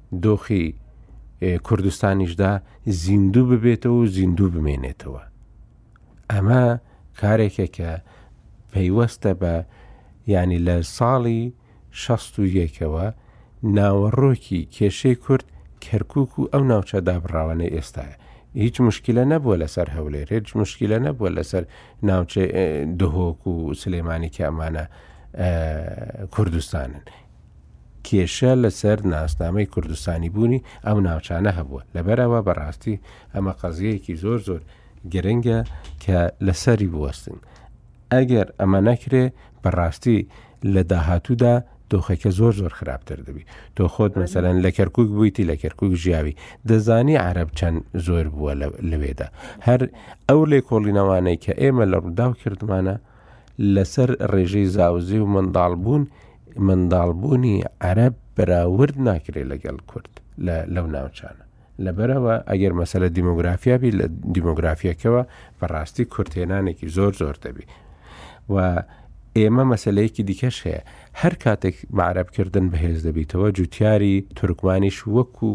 Speaker 1: دۆخی کوردستانیشدا زیندوو ببێتەوە و زیندوو بمێنێتەوە. ئەمە کارێکە کە پەیوەستە بە ینی لە ساڵی شەست و یەکەوە ناوەڕۆکی کێشەی کورد کەرکک و ئەو ناوچە دابڕاوانە ئێستاە هیچ مشکلە نەبووە لەسەر هەولێر هێج مشکلە نەبووە لەسەر ناوچە دهۆک و سلێمانی کە ئەمانە کوردستانن کێشە لەسەر ناسنامەی کوردستانی بوونی ئەم ناوچانە هەبووە لەبەر ئەوە بەڕاستی ئەمە قەزیەیەکی زۆر زۆر گرنگە کە لەسەری بوەستن ئەگەر ئەمە نەکرێ بەڕاستی لە داهاتوودا دۆخەکە زۆر زۆر خراپتر دەبی تۆ خۆت مەسەرەن لە کەرکک بوویتی لە کەرکک ژیاوی دەزانی عرب چەند زۆر بووە لەوێدا هەر ئەو لێکۆڵینەوانەی کە ئێمە لە ڕووداو کردمانە لەسەر ڕێژەی زاوزێ و منداڵبوون منداڵبوونی عەرەب بەراورد ناکرێت لەگەڵ کورد لەو ناوچانە لەبەرەوە ئەگەر مەسەلە دیموگرافیا بی لە دیموگرافیەکەەوە بەڕاستی کورتێنانێکی زۆر زۆر دەبی و ئێمە مەسلەیەکی دیکەش هەیە هەر کاتێک معرەبکردن بەهێز دەبیتەوە جوتیاری تورکمانیش وەکو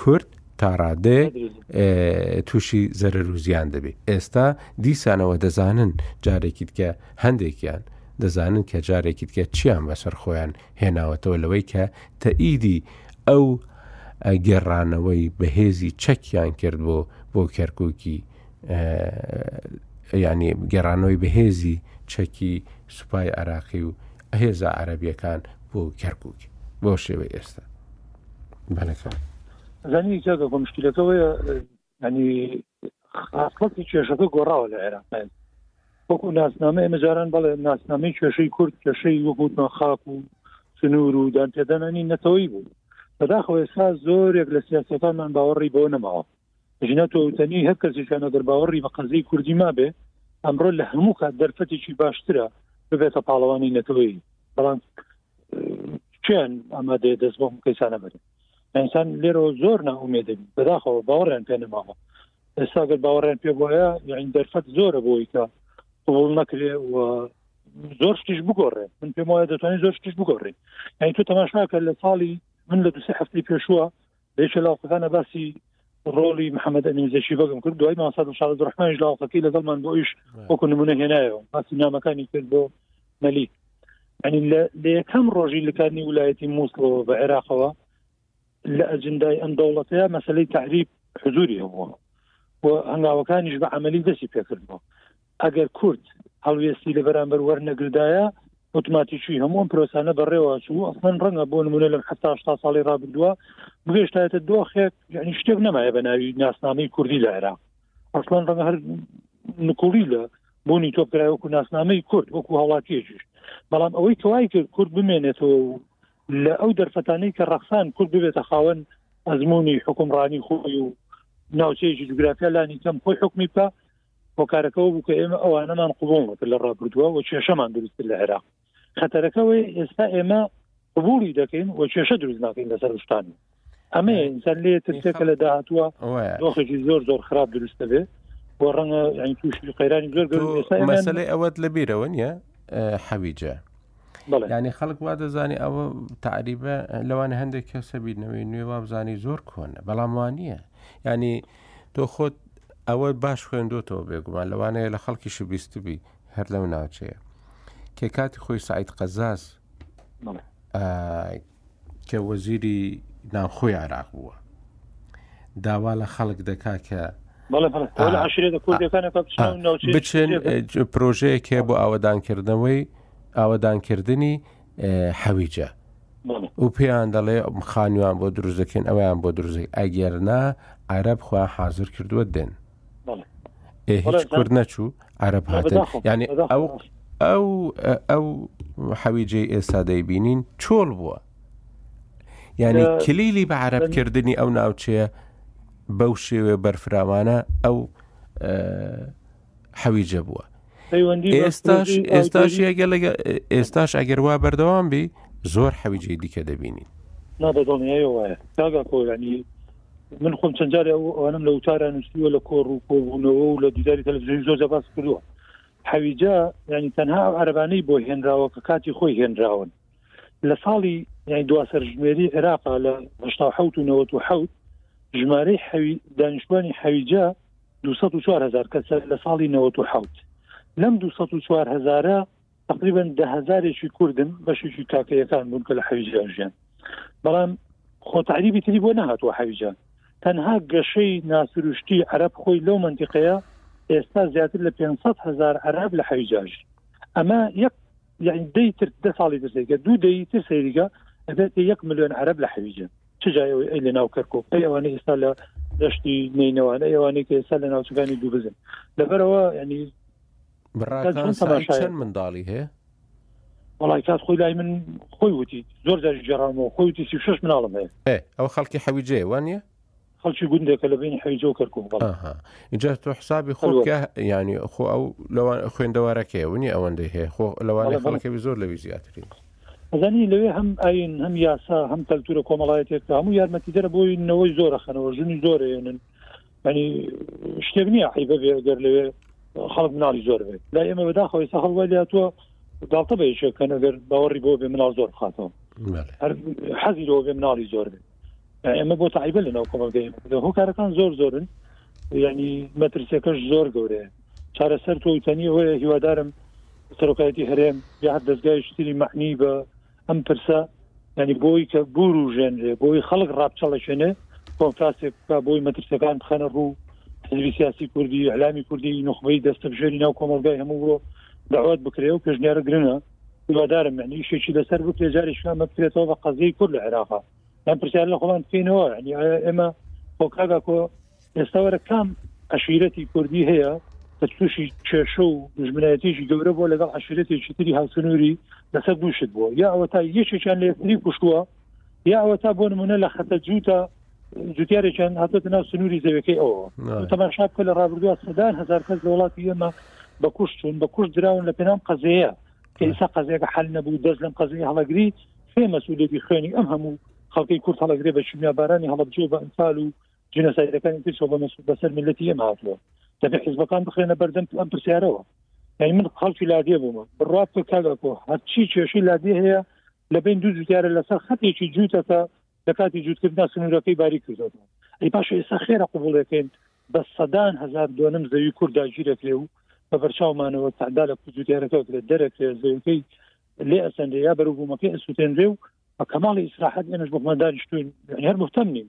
Speaker 1: کورد تا ڕادەیەک تووشی زەرەر و زیان دەبێت ئێستا دیسانەوە دەزانن جارێکی دیکە هەندێکیان دەزانن کە جارێکی دیکە چیان بەسەر خۆیان هێناوەتەوە لەوەی کە تەئیدی ئەو گێڕانەوەی بەهێزی چەکیان کرد بۆ بۆ کەرکووکی ینی گەڕانەوەی بەهێزی چەکی سوپای عراقی و هێزە عەربیەکان بۆ کەرکک بۆ شێوە ئێستا بەەکە.
Speaker 2: زنی کاکە کۆ مشکلەکە وەیە ینی خاڵەتی کێشەکە گۆڕاوە لە عێراق وەکو ناسنامە ئێمە جاران بەڵێ ناسنامەی کێشەی کورد کێشەی وەکووتمان خاک و سنوور و دانپێدانانی نەتەوەی بوو بەداخۆ ئێستا زۆرێک لە سیاسەکانمان باوەڕی بۆ نەماوە ژنە تۆتەنی هەر کەسیشان ئەگەر باوەڕی بە قەزی کوردی مابێ ئەمڕۆ لە هەموو کات دەرفەتێکی باشترە ببێتە پاڵەوانی نەتەوەی بەڵام چیان ئامادەێ دەست بۆ کەسانە بەرن ئەسان لێرەوە زۆر ناومێدن بەداخەوە باوەڕیان پێ نەماوە ئێستاگەر باوەڕێن پێ بواە یعنی دەرفەت زۆرە بۆی کە قوڵ نەکرێ و زۆر شتیش بگۆڕێ من پێم وایە دەتوانین زۆر شتیش بگۆڕێ یعنی تۆ تەماشاکە لە ساڵی من لە دوسێ هەفتی پێشووە لەیش لاڵقەکانە باسی ڕۆڵی محەممەد ئەنیزەشی بەگم کرد دوای ماسا شاد ڕحمانش لاڵقەکەی لەگەڵمان بۆ ئیش وەکو نمونە هێنایەوە باسی نامەکانی کرد بۆ مەلیک ئەنی لە یەکەم ڕۆژی لکارنی ولایەتی مووسڵەوە بە عێراقەوە لە ئەجندای ئەم دەوڵەتەیە مەسلەی تحریب حزوری هەبووە و هەنگاوەکانیش بە عملی دەستی پێکردەوە ئەگەر کورد هەڵوێستی لە بەرامبەر وەرنەگردایە ئۆتوماتیکی هەموو پرۆسانە بەڕێوە چوو ئەسمەن ڕەنگە بۆ نمونە لەم حتا شتا ساڵی ڕابردووە بگەشتایەتە دۆخێک یعنی شتێک نمایە بە ناوی ناسنامەی کوردی لە عێراق ئەسلان ڕەنگە هەر نکوڵی لە بوونی تۆ کرای وەکو ناسنامەی کورد وەکو هاوڵاتیەکیش بەڵام ئەوەی کەوای کرد کورد بمێنێتەوە و لە ئەو دەرفەتانەی کە ڕەخسان کورد ببێتە خاوەن ئەزمموی حکومڕانی خۆی و ناوچەیەکی جوگرافیا لانی کەم خۆی حکمی بکە هۆکارەکەەوە بوو کە ئێمە ئەوانەمان قوبڵ نەکرد لە ڕابردووە و کێشەمان دروست لە عێراق خەتەرەکەەوەی ئێستا ئێمە قبولی دەکەین و کێشە دروست ناکەین لەسەر شتانی ئەمە ئینسان لێ ترسێکە لە داهاتوە دۆخێکی زۆر زۆر خراپ دروست دەبێ بۆ ڕەنگە تووشی قەیرانی زۆر
Speaker 1: مەسلەی ئەوەت لە بیرەوە نیە حەویجە ینی خەڵک وا دەزانانی ئەوە تعریبە لەوانە هەندێک کەسە بیرنەوەی نوێ وابزانانی زۆر کۆنە بەڵام وانە ینی تۆ خۆت ئەوە باش خوێندوتەوە بێگومان لەوانەیە لە خەڵکیشی بیستبی هەر لەو ناوچەیە کە کاتی خۆی سعید قەزاز کە وەزیری ناوخۆی عراق بووە داوا لە خەڵک دەکا کە بچن پرۆژەیەک هەیە بۆ ئاوەدانکردنەوەی ئاوەدانکردنی حەویجە و پێیان دەڵێ خانوان بۆ دروست دەکەن ئەویان بۆ دروزی ئەگەرنا عرب خوا حاضر کردووە دێن ئێ هیچ کورد نەچوو عرب هاتن یعنی ئەو ئەو ئەو حەویجەی ئێستا دەیبینین چۆڵ بووە یعنی کلیلی بە عربکردنی ئەو ناوچەیە بەو شێوێ بەرفراوانە ئەو حەویجە بووە ئێستاش ئێستاش ئێستاش ئەگەر وا بەردەوام بی زۆر حەویجەی دیکە دەبینین
Speaker 2: نابەدڵنیایە وایە تاگا کۆلانی من خۆم چەند جارێ ئەو ئەوانم لە وتارە نووسیوە لە کۆڕ و کۆبوونەوە و لە دیداری تەلەڤزیۆنی زۆر جا باس کردووە حەویجە یعنی تەنها ئەو عەربانەی بۆ هێنراوە کە کاتی خۆی هێنراون لە ساڵی یعنی دواسەر ژمێری عێراقا لە هشتا حوت و نەوەت و حوت ژمارەی حەوی دانیشتوانی حەویجە 204 هزار کەسە لە ساڵی نەوەت و حوت لەم 204 هزارە تقریبن دە هزارێکی کوردن بەشێکی کاکەیەکان بوون کە لە حەویجا ژیان بەڵام خۆ تعریبی تری بۆ نهاتوە حەویجا تەنها گەشەی ناسروشتی عرب خۆی لەو منتیقەیە ئێستا زیاتر لە 500 هزار عرب لە حەویجاژ ئەمە یەک یعنی دەی تر دە ساڵی ترسێکە دوو دەی تر سەیریگە ئەبێت یەک میلیۆن عرب لە حەویجە چجایەوەی ئەی لە ناو کەرکۆ ئەی ئەوانە ئێستا لە دەشتی نینەوانە ئەوانەی کە ئێستا لە ناوچەکانی دوو بزن لەبەرەوە ینی براکان سعید
Speaker 1: چەند منداڵی هەیە؟
Speaker 2: وڵای کات خۆی لای من خۆی وتی زۆر جاری جێڕامەوە خۆی وتی سی شش مناڵم هەیە
Speaker 1: ئەو خەڵکی حەویجێ وانە
Speaker 2: خەڵکی گوندێکە لە بینی حەویجە و کەرکوم
Speaker 1: اینجا تۆ حسابی خۆکە ینی خۆ ئەو لەوان خوێندەوارەکەی ونی ئەوەندەی هەیە خۆ لەوانێ خەڵکەوی زۆر لەوی زیاتری
Speaker 2: ئەزانی لەوێ هەم ئاین هەم یاسا هەم کەلتورە کۆمەڵایەتێک هەموو یارمەتیدەرە بۆی نەوەی زۆرە خەنەوە ژنی زۆرێنن ئەنی شتێک نییە عیبە بێ گەر لەوێ خەڵک مناڵی زۆر بێت لا ئێمە بەداخەوە ئێستا هەڵوە لە تۆ گاڵتە بە یشێکەن ئەگەر باوەڕی بۆ بێ مناڵ زۆر خاتەوە حەزی لەوە بێ مناڵی زۆر بێت ئێمە بۆ تایبە لە ناو کۆمەلگەی هۆکارەکان زۆر زۆرن ینی مەترسیەکەش زۆر گەورەیە چارەسەر تۆ تەنی هۆیە هیوادارم سەرۆکایەتی هەرێم یا هەر دەستگای شتری معنی بە ئەم پرسە ینی بۆی کە بور و ژێنرێ بۆی خەڵک ڕاپچەڵەشێنێ کۆنفراسێک بە بۆی مەترسەکان بخەنە ڕوو حزبی سیاسی کوردی ئەلامی کوردی نخبەی دەستە بژێری ناو کۆمەلگای هەموو بۆ داوات بکرێ و پێشنیارە گرنە دووادارم معنی شێکی لەسەر بکرێ جاری شوان بکرێتەوە بە قەزیی کورد لە عێراقا یان پرسیار لە خۆمان بکەینەوە ئەمە خۆکاگا کۆ ئێستا وەرە کام عشیرەتی کوردی هەیە کە تووشی کێشە و دژمنایەتێکی گەورە بۆ لەگەڵ عشیرەتێکی تری هاوسنووری لەسەر گوشت بووە یا ئەوە تا یەکێکیان لە یەکتری کوشتووە یا ئەوە تا بۆ نمونە لە خەتە جووتە جوتیارێکیان هاتۆتە ناو سنووری زەوەکەی ئەوە تەماشا بکە لە ڕابردووە سەدان هزار کەس لە وڵاتی ئێمە بە کوشتون بە کوشت دراون لە پێنام قەزەیە کە ئیسا قەزەکە حل نەبوو دەست لەم قەزەی هەڵەگری فێ مەسوولێتی خوێنی ئەم هەموو خەڵکی کورد هەڵەگرێ بە شیمیا بارانی هەڵبجێ بە ئەمسال و جینۆسایدەکانی تر شۆبە مەسود بەسەر میلەتی ئێمە هاتووە دەبێ حزبەکان بخێنە بەردەم ئەم پرسیارەوە یعنی من خەڵکی لادێ بوومە بڕات بە کاگاکۆ هەرچی کێشەی لادێ هەیە لە بین دوو جوتیارە لەسەر خەتێکی جووتەکە لە کاتی جووتکردنا سنوورەکەی باری کردەوە ئەی باش ئێستا خێرە قوبڵەکەین بە سەدان هزار دۆنم زەوی کورد داگیرەکرێ و بە بەرچاومانەوە تعدا لە کوجوتیارەکە کرێت دەرەکرێ زەوەکەی لێ ئەسەندێ یا بەروبوومەکەی ئەسووتێنرێ و بە کەماڵی ئیسراحەت ئێمەش بۆمەدانیشتوین هەر مفتەم نیم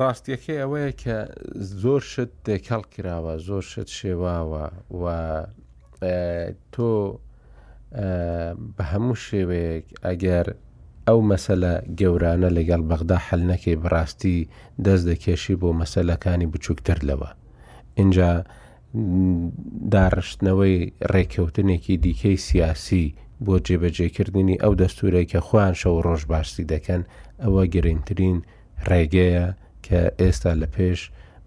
Speaker 1: ڕاستییەکەی ئەوەیە کە زۆر شت تێکەڵ کراوە زۆر شت شێواوە و تۆ بە هەموو شێوەیەک ئەگەر ئەو مەسەلە گەورانە لەگەڵ بەغدا حل نەکەی بڕاستی دەست دەکێشی بۆ مەسەلەکانی بچووکتر لەوە اینجا داڕشتنەوەی ڕێککەوتنێکی دیکەی سیاسی بۆ جێبەجێکردنی ئەو دەستورەی کە خۆیان شەو و ڕۆژ باسی دەکەن، ئەوە گرنگترین ڕێگەیە کە ئێستا لە پێش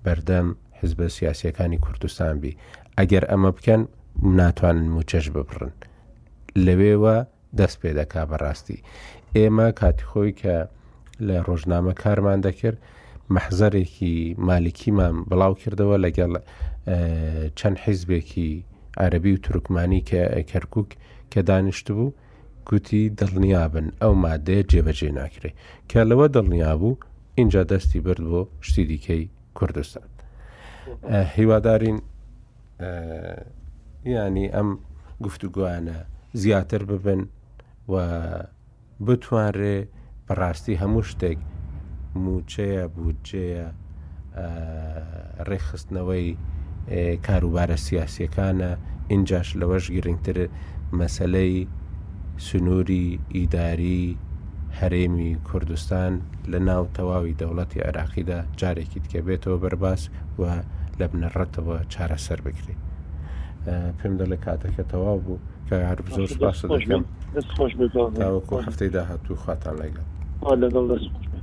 Speaker 1: بەردەم حزبە سیاسیەکانی کوردستان بی. ئەگەر ئەمە بکەن ناتوانن موچەش ببڕن. لەوێوە دەست پێ دەکا بەڕاستی ئێمە کاتی خۆی کە لە ڕۆژنامە کارمان دەکرد مەحزەرێکی مالکیمان بڵاو کردەوە لەگەڵ چەند حیزبێکی عەربی و تورکمانی کە کەرکک کە دانیشت بوو گوتی دڵنیابن ئەو مادەیە جێبەجێ ناکرێ کە لەوە دڵنیا بوو اینجا دەستی برد بۆ شتی دیکەی کوردستان هیوادارین یانی ئەم گفتوگویانە زیاتر ببن و بتوانرێ بەڕاستی هەموو شتێک موچەیە بودجەیە ڕێخستنەوەی کاروبارە سیاسیەکانە ئینجاش لەوەش گرنگتر مەسلەی سنووری ئیداریی هەرێمی کوردستان لە ناو تەواوی دەوڵەتی عێراقیدا جارێکی دیکە بێتەوە بەرباس و لە بنەڕەتەوە چارەسەر بکرێت پێم دەڵێ کاتەکە تەواو بوو کە هەر زۆر سپاس دەکەم تاوەکو هەفتەی داهاتوو خواتان لەگەڵ
Speaker 2: لەگەڵ دەست